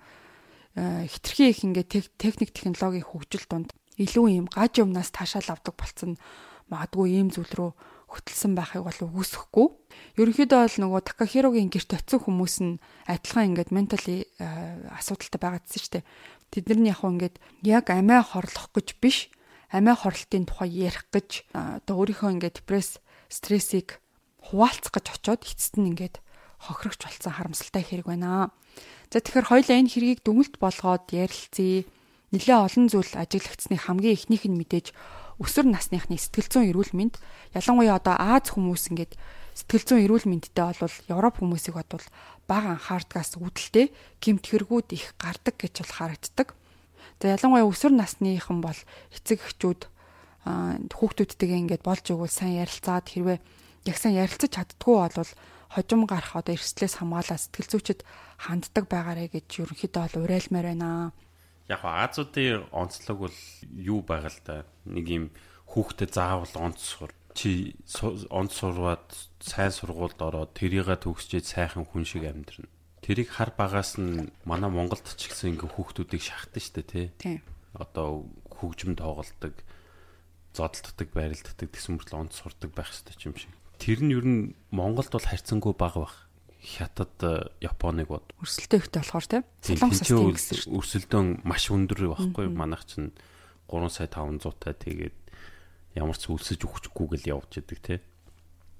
э, хитрхи их ингээд техник технологийн хөгжил донд илүү юм гаж юмнаас таашаал авдаг болцсон магадгүй ийм зүйл рүү хөтлсөн байхыг бол үгүйсэхгүй. Ерөнхийдөө бол нөгөө Такахирогийн гэрт очисон хүмүүс нь адилхан ингээд ментали асуудалтай байгаадсэн шүү дээ. Тэдний яг ингээд яг амиа хорлох гэж биш, амиа хорлтын тухай ярих гэж одоо өөрийнхөө ингээд депресс, стрессийг хуваалцах гэж очиод эцэст нь ингээд хохирогч болсон харамсалтай хэрэг байна. За тэгэхээр хоёлаа энэ хэргийг дүгнэлт болгоод ярилцъя нэлээ олон зүйл ажиглагдсны хамгийн эхнийх нь мэдээж өсвөр насныхны сэтгэл зүйн эрүүл мэнд ялангуяа одоо Аз хүмүүс ингээд сэтгэл зүйн эрүүл мэндтэй болвол Европ хүмүүсийг бодвол бага анхаардгаас үүдэлтэй гэмт хэрэгүүд их гардаг гэж бол харагддаг. За ялангуяа өсвөр насныхан бол эцэг эхчүүд хүүхдүүдтэйгээ ингээд болж өгвөл сайн ярилцаад хэрвээ яг сайн ярилцаж чаддгүй бол хожим гарах одоо эрсдлээс хамгаалаад сэтгэл зүйчд ханддаг байгаарэ гэж ерөнхийдөө бол уриалмаар байна. Яг Азуудын онцлог бол юу байгаа л да. Нэг юм хүүхдэд заавал онцсур чи онц сурваад сайн сургуульд ороод тэрийгэ төгсчээд сайхан хүн шиг амьдрна. Тэрийг хар багаас нь манай Монголд ч гэсэн ингээ хүүхдүүдийг шахдаг штэ тий. Тийм. Одоо хөгжим тоглолдог, зодтолдог, байралддаг гэсэн мөртлөө онц сурдаг байх хэрэгтэй юм шиг. Тэр нь ер нь Монголд бол харьцангуй бага бах. Хятад, э, Японыг бод. Өрсөлдөө ихтэй болохоор тий. Солонгос тийм гэсэн. Өрсөлдөөн маш өндөр байхгүй манайх чинь 3 сая 500 таа тэгээд ямар ч үлсэж өгчихгүй гэл явж идэг тий.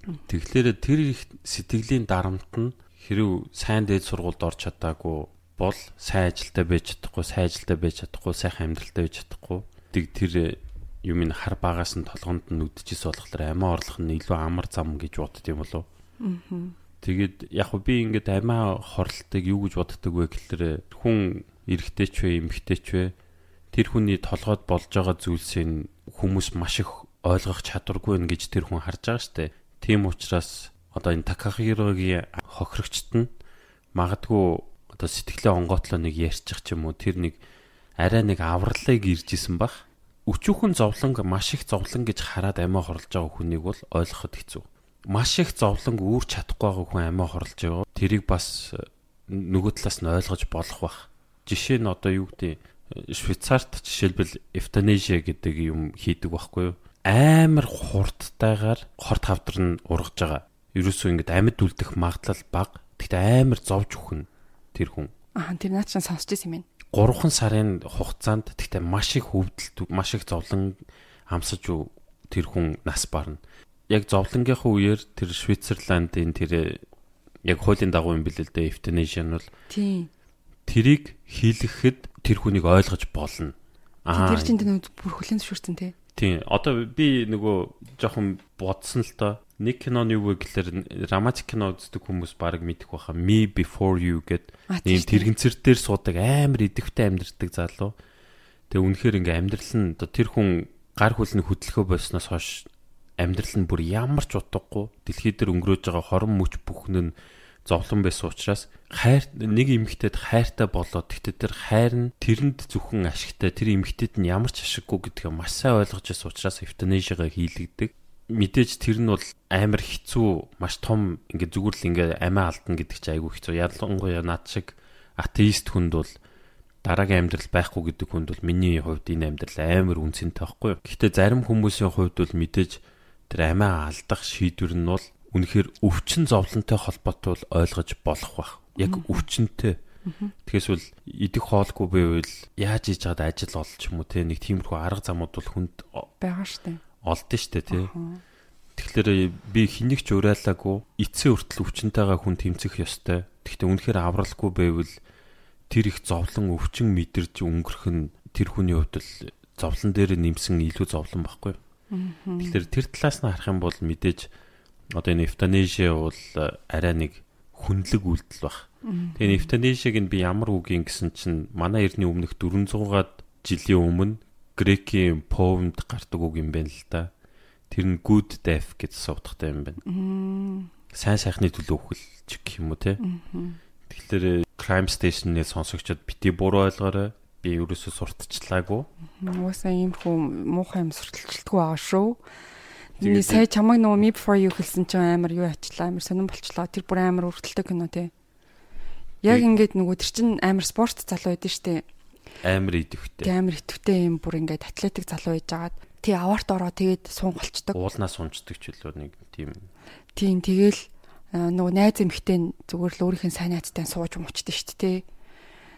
Тэгэхээр тэр их сэтгэлийн дарамт нь хэрв сайн дээд сургуульд орч чадаагүй бол сайн ажилдаа байж чадахгүй, сайн ажилдаа байж чадахгүй, сайхан амьдралтай байж чадахгүй. Тэг тэр юм ин хар багаас нь толгонд нь үдчихээс болохоор амиа орлох нь илүү амар зам гэж бодд юм болов. Аа. Тэгээд яг би ингээд амиа хорлтыг юу гэж боддог вэ гэхээр хүн эрэгтэй ч вэ, эмэгтэй ч вэ тэр хүний толгойд болж байгаа зүйлсийн хүмүүс маш их ойлгох чадваргүй нэ гэж тэр хүн харж байгаа штэ. Тийм учраас одоо энэ Такахирогийн хохирогчт нь магадгүй одоо сэтгэлээ онгоотлоо нэг ярьчих ч юм уу тэр нэг арай нэг авралыг иржсэн бах өчүүхэн зовлон маш их зовлон гэж хараад амиа хорлож байгаа хүнийг бол ойлгоход хэцүү. Маш их зовлон үүр чадахгүй байгаа хүн амиа хорлож байгаа. Тэрийг бас э, нөгөө талаас нь ойлгож болох бах. Жишээ нь одоо юу гэдэг Швейцарт жишээлбэл эвтанезия гэдэг юм хийдэг байхгүй юу? Амар хурдтайгаар хорт хавдар нь ургаж байгаа. Ерөөсөө ингэдэг амьд үлдэх магадлал бага. Гэхдээ амар зовж өгнө тэр хүн. Аа тэр наад чинь сонсч ирсэн юм байна. 3 сарын хугацаанд тэгтээ маш их хөвдөлт маш их зовлон амсаж тэр хүн нас барна. Яг зовлонгийнхаа үеэр тэр Швейцерландын тэр яг хуулийн дагуу юм бэл л дээ euthanasia нь бол тийм тэрийг хийлгэхэд тэр хүнийг ойлгож болно. Аа тэр чинь тэр бүр хүлэн зөвшөөрсөн тий. Тийм. Одоо би нөгөө жоохон бодсон л доо. Нэг киноны юу гэхээр романтик кино үздэг хүмүүс баг мэдэх байхаа Me Before You гэд ийм тэрэгцэр дээр суудаг амар идэвхтэй амьдэрдэг залуу. Тэгээ үнэхээр ингээм амьдрал нь тэр хүн гар хүлний хөдөлгөө болсноос хойш амьдрал нь бүр ямар ч утгагүй дэлхий дээр өнгөрөөж байгаа хорон мөч бүхэн нь зовлон байсан учраас хайр нэг эмэгтэйд хайртай болоод тэгтээ тэр хайр нь тэрэнд зөвхөн ашигтай тэр эмэгтэйд нь ямар ч ашиггүй гэдгээ маш сайн ойлгож байсан учраас эвтанежигаа хийлэгдэг мэдээж тэр нь бол амар хэцүү маш том ингээ зүгээр л ингээ амиа алдна гэдэг чинь айгүй хэцүү ялангуяа над шиг атеист хүнд бол дараагийн амьдрал байхгүй гэдэг хүнд бол миний хувьд энэ амьдрал амар үнцэнтэй байхгүй. Гэхдээ зарим хүмүүсийн хувьд бол мэдээж тэр амиа алдах шийдвэр нь бол үнэхээр өвчин зовлонтой холбоотой ойлгож болох бах. Яг өвчнөтэй. Тэгээс бол идэх хоолгүй байвал яаж хийж чад ажил олч юм уу те нэг тиймэрхүү арга замууд бол хүнд байгаа штэ. Олдсон штэ те. Тэгэхээр би хэнийг ч уриалаагүй эцсийн хүртэл өвчнөтэйгээ хүн тэмцэх ёстой. Гэхдээ үнэхээр авралгүй байвал тэр их зовлон өвчин мэдэрч өнгөрөх нь тэр хүний хувьд л зовлон дээр нэмсэн илүү зовлон байхгүй. Тэгэхээр тэр талаас нь харах юм бол мэдээж одоо энэ эвтанежиа бол э, арай нэг хүнлэг үйлдэл баг. Тэгээ эвтанежиг нь би ямар үг юм гэсэн чинь манай эртний өмнөх 400-аад жилийн өмнө грекийн повмд гардаг үг юм байна л да. Тэр нь good death гэж суудахтай юм байна. Сайн сайхны төлөө үхэлч гэх юм уу те. Тэгэхээр crime station-ыг сонсогчдод бити буруу ойлгоорой. Би ерөөсөө сурталчлаагүй. Угаасаа ийм хүн муухай юм сурталчилдаггүй байгаа шүү. Миний сая чамайг нөгөө Me Before You хэлсэн чинь амар юу ачлаа амар сонирн болчлоо. Тэр бүр амар өртөлтэй кино тий. Яг ингээд нөгөө тэр чин амар спорт залуу байдсан штэ. Амар идэвхтэй. Амар идэвхтэй юм бүр ингээд атлетик залуу байж байгаад тий аварт ороо тэгээд сунгалцдаг. Уулнаа сунцдаг ч үлээ нэг тийм. Тийм тэгэл нөгөө найз эмхтэй зүгээр л өөрийнх нь сайн найзтай сууж мучдаг штэ тий.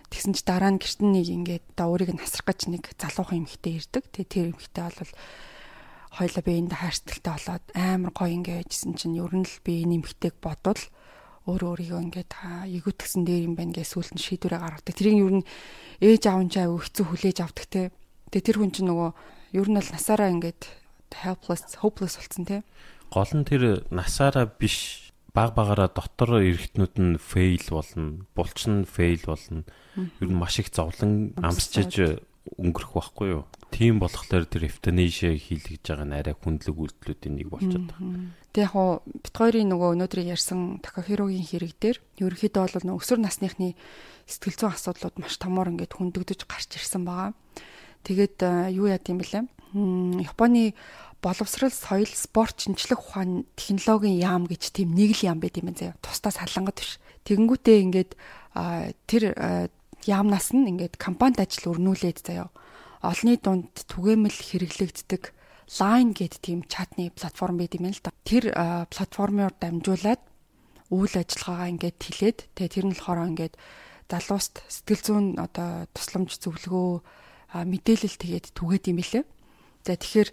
Тэгсэн чи дараа нь гэртэн нэг ингээд да өөрийг нь насрах гэж нэг залуухан эмхтэй ирдэг. Тэгээ тэр эмхтэй бол хоёлоо биеинд хайрцагтай болоод амар гоё ингээ байжсэн чинь ер нь л би нэмхтэйг бодвол өөрөө өөрийгөө ингээд ээгүүтгсэн дээр юм байна гэж сүулт нь шийдвэрээ гаргадаг. Тэрийг юу н ээж аав нь аягүй хэцүү хүлээж авдаг те. Тэгээ тэр хүн чинь нөгөө ер нь бол насаараа ингээд helpless hopeless болсон те. Гол нь тэр насаараа биш баг багаараа дотор эргэтнүүд нь fail болно, булч нь fail болно. Ер нь маш их зовлон амсчиж өнгөрөх байхгүй юу? Тийм болохоор тэр euthanasia хийлгэж байгаа нь арай хүндлэг үйлдэлүүдийн нэг болчиход байна. Тэг яг хуу бит хоёрын нөгөө өнөөдөр ярьсан Такахирогийн хэрэг дээр ерөнхийдөө бол өсвөр насныхны сэтгэл зүйн асуудлууд маш томоор ингээд хөндөгдөж гарч ирсэн байгаа. Тэгээд юу яд юм бэлээ? Японы боловсрал соёл спорт шинжлэх ухаан технологийн яам гэж тийм нэг л яам байт юм заяа. Тусдаа салангат биш. Тэгэнгүүтээ ингээд тэр яамнаас нь ингээд компанид ажил өрнүүлээд заяа. Олны дунд түгээмэл хэрэглэгддэг Line гэдэг тийм чатны платформ байт юм л да. Тэр платформоор дамжуулаад үйл ажиллагаагаа ингээд хилээд тэгээ тэр нь болохоор ингээд залууст сэтгэл зүйн одоо тусламж зөвлөгөө мэдээлэл тэгээд түгээд юм билээ. За тэгэхээр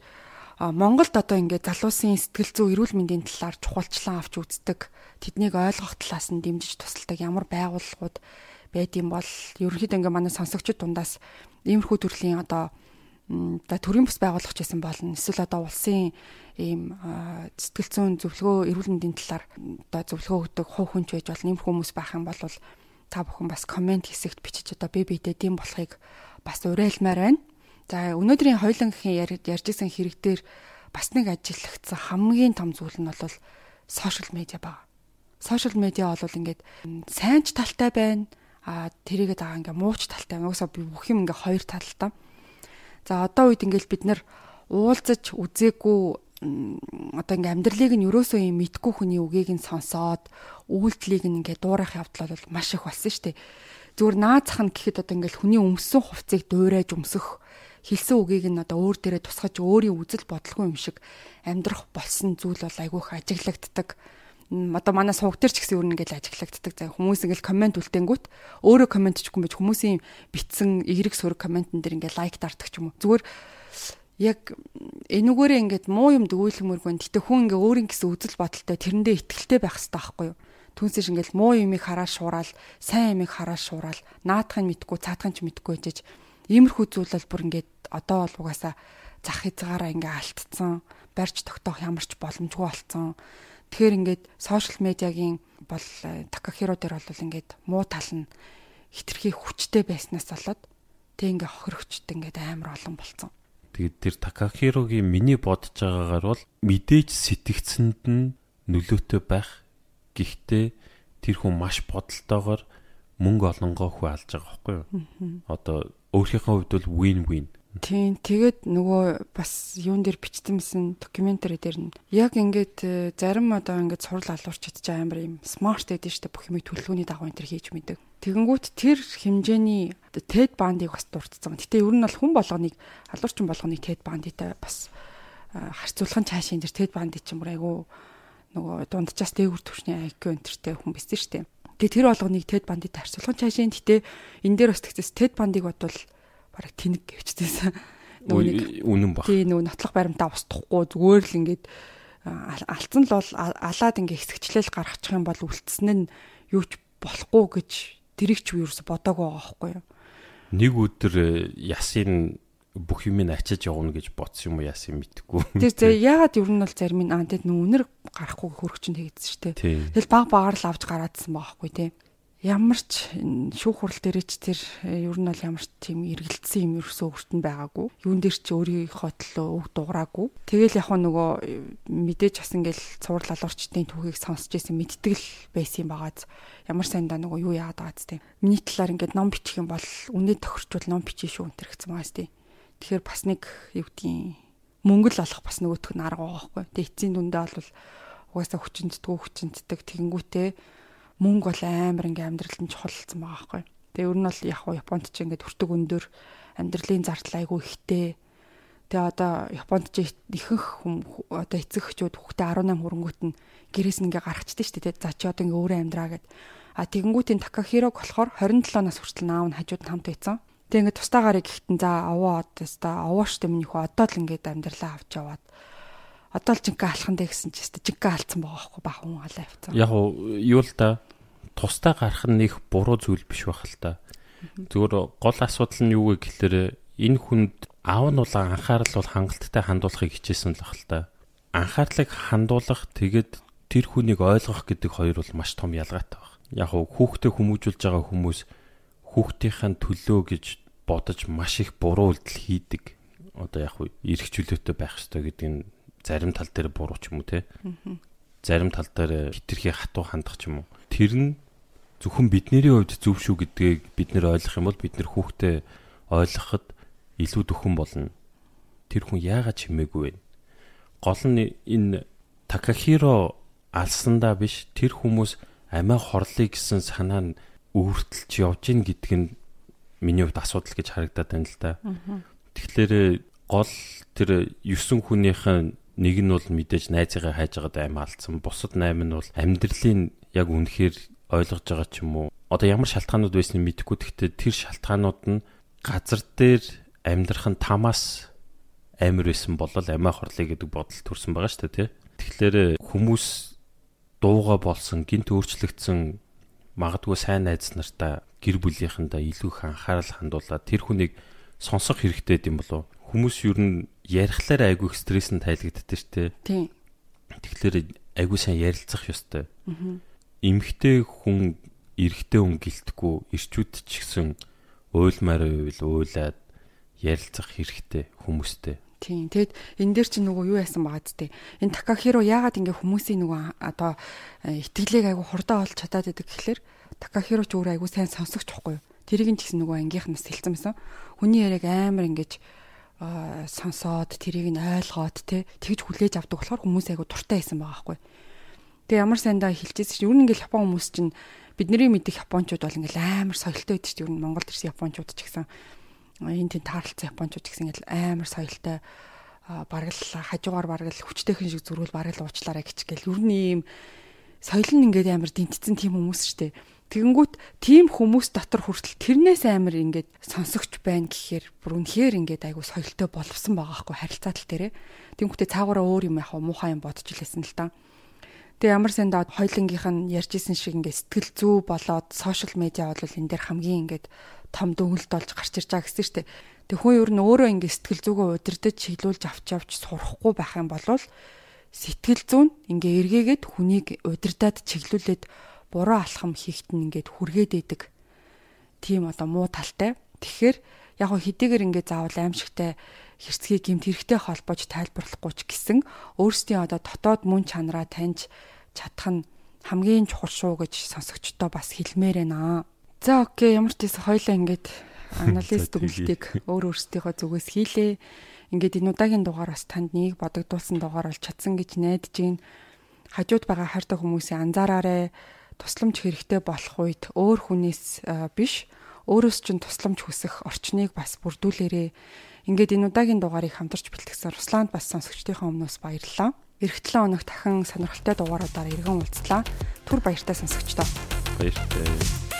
Монголд одоо ингээд залуусын сэтгэл зүй эрүүл мэндийн талаар чухалчлан авч үздэг тэднийг ойлгох талаас нь дэмжиж тусалдаг ямар байгууллагууд байд юм бол ерөнхийдөө ингээд манай сонсогчид дундаас иймэрхүү төрлийн одоо одоо төрийн бас байгуулах гэсэн болно. Эсвэл одоо улсын ийм сэтгэл зүйн зөвлөгөө эрүүл мэндийн талаар одоо зөвлөгөө өгдөг хувь хүнч байж бол нэм хүмүүс байх юм бол та бүхэн бас комент хэсэгт бичиж одоо би бидэд тийм болохыг бас уриалмаар байна. За өнөөдрийн хоёулангийн ярьжсэн хэрэг дээр бас нэг ажиллагдсан хамгийн том зүйл нь бол сошиал медиа баг. Сошиал медиа бол ингээд сайн ч талтай байна. А тэрийгээ дагаа ингээ мууч талтай. Угсаа бүх юм ингээ хоёр талтай. За одоо үед ингээл бид нар уулзаж үзээгүй одоо ингээм амьдралыг нь ерөөсөө юм мэдгүй хүний үгийг нь сонсоод үйлдэлийг нь ингээд дуурайх явдал бол маш их болсон шүү дээ. Зүгээр наазах нь гэхэд одоо ингээл хүний өмсөн хувцсыг дуурайж өмсөх хэлсэн үгийг нь одоо өөр дээрээ тусгаж өөрийн үзэл бодлого юм шиг амьдрах болсон зүйл бол айгүйх ажиглагддаг одоо манай сувг дээр ч гэсэн өөр нэгэл ажиглагддаг. За хүмүүс ингээл комент үлдээнгүүт өөрөө комент хийхгүй байж хүмүүсийн битсэн эерэг сөрөг комментэн дээр ингээл лайк дартах ч юм уу. Зүгээр яг энүүгээрээ ингээд муу юм дгүүлмэргүй. Гэтэ хүн ингээ өөрийн гэсэн үзэл бодолтой тэрэндээ ихтгэлтэй байх хэрэгтэй байхгүй юу? Түнсэж ингээл муу юмыг хараад шуурал, сайн юмыг хараад шуурал, наадахын мэдгүй, цаадахын ч мэдгүй гэж иймэрхүү зүйл бол бүр ингээд одоо бол угаасаа зах хязгаараа ингээ алтцсан, барьж тогтоох ямар ч боломжгүй болцсон Тэгэхээр ингээд сошиал медиагийн бол Такахиро дээр бол ингээд муу тал нь хитрхи хүчтэй байснаас болоод тэг ингээ хохирогчд ингээд амар олон болцсон. Тэгээд тэр Такахирогийн миний бодож байгаагаар бол мэдээж сэтгцэнд нь нөлөөтэй байх. Гэхдээ тэр хүн маш бодолтойгоор мөнгө олонгоо хүү алж байгаа байхгүй юу? Одоо өөрийнхөө хувьд бол win win Тийм тэгээд нөгөө бас юун дээр бичтэнсэн докюментари дээр нь яг ингээд э, зарим одоо ингээд сурал алуурч чадчих амар юм смарт эдэн штэ бүх юмыг төлөвлөгөөний дагуу энэ төр хийж мэдэг. Тэгэнгүүт тэр хэмжээний TED бандыг бас дурдсан. Гэтэ ер нь бол хүн болгоныг алуурчин болгоныг TED бандитай бас э, харьцуулахын цаашийн тэр TED бандыг ч юм айгу нөгөө дундчаас дээгүр төвшний IQ энтертэй хүн бисэн штэ. Тэгээ тэр болгоныг TED бандитай харьцуулахын цаашийн гэтэ энэ дээр бас тэгсээс TED бандыг бодвол бараг тэнэг гэвчдээсэн. <laughs> Нөгөө нэг үнэн баг. Тий нөгөө нотлох баримтаа устгахгүй зүгээр л ингээд алдсан л бол алаад ингээ хэсэгчлэл гаргачих юм бол үлдсэн нь юу ч болохгүй гэж тэрийг ч юу ерөөсө бодоагүй байгаа байхгүй юу. Нэг өдөр э, ясын бүх юм ачиж явна гэж бодсон юм уу яасан мэдгүй. Тэр зэ ягаад ер нь бол зарим нь аа тэд нүнэр гарахгүй хөрөгчөнд хийгдсэн шүү дээ. Тэгэл баг багаар л авч гараадсан байхгүй тий ямар ч шүүх хурал дээр ч тэр э, ер нь бол ямар ч тийм эргэлдсэн юм ерөөсөө өртөнд байгаагүй. Юун дээр ч өөрийнхөө төлөө үг дуураагүй. Тэгэл яг нөгөө э, мэдээж бас ингээл цуврал алуурчдын түүхийг сонсч байсан мэдтгэл байсан юм байгааз ямар сайндаа нөгөө юу яагаад байгаа зү. Миний талаар ингээд ном бичих юм бол үнэ тохирчвол ном бичиж шүү энэ гэсэн байгаа зү. Тэгэхээр бас нэг юу гэдгийг мөнгө л олох бас нөгөөх нь арга байгаа байхгүй. Тэгээ эцсийн дүндээ бол угаасаа хүчинтдгүү хүчинтдэг тэгэнгүүтээ мөнгө бол амар ингээм амьдралд нь чухалсан байгаа байхгүй. Тэгээ ер нь бол яг уу Японд ч ингээд өртөг өндөр амьдралын зардал айгүй ихтэй. Тэгээ одоо Японд ч ихэнх одоо эцэг эхчүүд хүүхдээ 18 хүрэнгүүт нь гэрээс нь ингээ гаргачдээ шүү дээ. За чи одоо ингээ өөрөө амьдраа гэд. А тэгэнгүүтийн Такахирог болохоор 27 нас хүртэл наав нь хажууд хамт байсан. Тэгээ ингээ тустаа гарыг гэхдээ за овоо одоо овоо штэ минийхөө одоо л ингээд амьдралаа авч яваад одоо л жинхэнэ алхан дээ гэсэн чинь жинхэнэ алдсан байгаа байхгүй баг хүн алаа явцсан. Яг юу л да тустай гарах нь их буруу зүйл биш байх л та. Зүгээр гол асуудал нь юу вэ гэхээр энэ хүнд аав нь бол анхаарал бол хангалттай хандуулахыг хичээсэн л бах л та. Анхаарлыг хандуулах тэгээд тэр хүнийг ойлгох гэдэг хоёр бол маш том ялгаатай баг. Яг хүүхдээ хүмүүжүүлж байгаа хүмүүс хүүхдийн төлөө гэж бодож маш их буруу үйлдэл хийдэг. Одоо яг уу эрх чөлөөтэй байх ёстой гэдэг нь зарим тал дээр буруу ч юм уу те. Зарим тал дээр хитрхи хатуу хандах ч юм уу. Тэр нь зөвхөн бидний хувьд зөв шүү гэдгийг бид нэр ойлгох юм бол бид нэр хүүхдээ ойлгоход илүү дөхөн болно. Тэр хүн яагаад чимээгүй вэ? Гол нь энэ Такахиро алсандаа биш тэр хүмүүс амиа хорлыг гэсэн санаа нь өөртөлж явж гин гэдг нь миний хувьд асуудал гэж харагдаад байна л да. Тэгэхээр гол тэр 9 хүнийхэн нэг нь бол мэдээж найзыгаа хайж байгаад амиа алдсан. Бусад 8 нь бол амьдралын яг үнэхээр ойлгож байгаа ч юм уу. Одоо ямар шалтгаанууд байсныг мэдэхгүй. Гэхдээ тэр шалтгаанууд нь газар дээр амьдрах нь тамаас амар байсан бол амиа хорлоо гэдэг бодол төрсэн байгаа шүү дээ, тий. Тэгэхээр хүмүүс дууга болсон, гинт өөрчлөгдсөн магадгүй сайн найз нартаа гэр бүлийнхэндээ илүү их анхаарал хандуулаад тэр хүнийг сонсох хэрэгтэй юм болов хүмүүс юу н ярихлаар айгүй стресс нь тайлагддаг штэ. Тийм. Тэгэхээр айгүй сайн ярилцах ёстой. Аа. Эмхтэй хүн эрэгтэй хүн гэлтгүү ирчүүд ч гэсэн уйлмаар байвал уйлаад ярилцах хэрэгтэй хүмүүстэй. Тийм. Тэгэд энэ дээр чинь нөгөө юу яасан байгаа зү? Энэ Такахиро яагаад ингээ хүмүүсийн нөгөө одоо э, итгэлийг айгу хурдаа олж чадаад байдаг гэхэлэр Такахиро ч өөр айгу сайн сонсогч байхгүй юу? Тэрийг нь ч гэсэн нөгөө ангийнхнаас хэлсэн байсан. Хүний яриаг амар ингэж сонсоод тэрийг нь ойлгоод тэ тэгж хүлээж авдаг болохоор хүмүүс айгу дуртай байсан байгаа байхгүй. Тэгээ ямар сайндаа хэлчихсэн чинь ер нь ингээл Япон хүмүүс чинь бидний мэдих японочууд бол ингээл амар соёлтой байдаг чинь ер нь Монголд ирсэн японочууд ч гэсэн энэ тийм таарлцсан японочууд гэсэн ингээл амар соёлтой бараг л хажуугаар бараг л хүчтэйхэн шиг зүрүүл бараг л уучлаарай гэж гэл ер нь ийм соёл нь ингээд амар дэнтцэн тийм хүмүүс шүү дээ. Тэгэнгүүт тийм хүмүүс дотор хүртэл тэрнээс амар ингээд сонсогч байна гэхээр бүр үнэхээр ингээд айгу соёлтой боловсон байгаа хгүй харилцаа тал дээрээ. Тэнгүүтээ цаагаараа өөр юм яхаа муухай юм бодож илээсэн л та. Тэгээ ямар санда хоёлынгийнх нь ярьжсэн шиг ингээд сэтгэл зүй болоод сошиал медиа бол энэ дээр хамгийн ингээд том дүгнэлт болж гарч ирж байгаа гэсэн штеп. Тэг хүн ер нь өөрөө ингэ сэтгэл зүгөө удирдах чиглүүлж авч явж сурахгүй байх юм бол сэтгэл зүүн ингээ эргээгээд хүнийг удирдаад чиглүүлээд буруу алхам хийхт нь ингээд хүргээд идэг. Тийм одоо муу талтай. Тэгэхээр яг хэдийгээр ингээ заавал аимшигтай хэрцгий гимт хэрэгтэй холбоож тайлбарлахгүй ч гэсэн өөрсдийн одоо дотоод мөн чанараа таньж чадах нь хамгийн чухал шүү гэж сонсогчдоо бас хэлмээр байна. За окей ямар ч тийм хоёлаа ингээд <laughs> анализ дүгнэлтийг өөр өөрсдийнхөө зүгээс хийлээ. Ингээд энэ удаагийн дугаар бас танд нэг бодогдуулсан дугаар бол чадсан гэж найдаж байна. Хажууд байгаа хайртай хүмүүсийн анзаараарай. Тусламж хэрэгтэй болох үед өөр хүнээс биш өөрөөс чинь тусламж хүсэх орчныг бас бүрдүүлээрэй. Ингээд энэ удаагийн дугаарыг хамтарч бэлтгэсэн Русланд бас сонсогчдийнхээ өмнөөс баярлалаа. Ирэх 7 хоног дахин сонирхолтой дугааруудаар иргэн уулзлаа. Түр баяртай сонсогчдоо. Баяртай.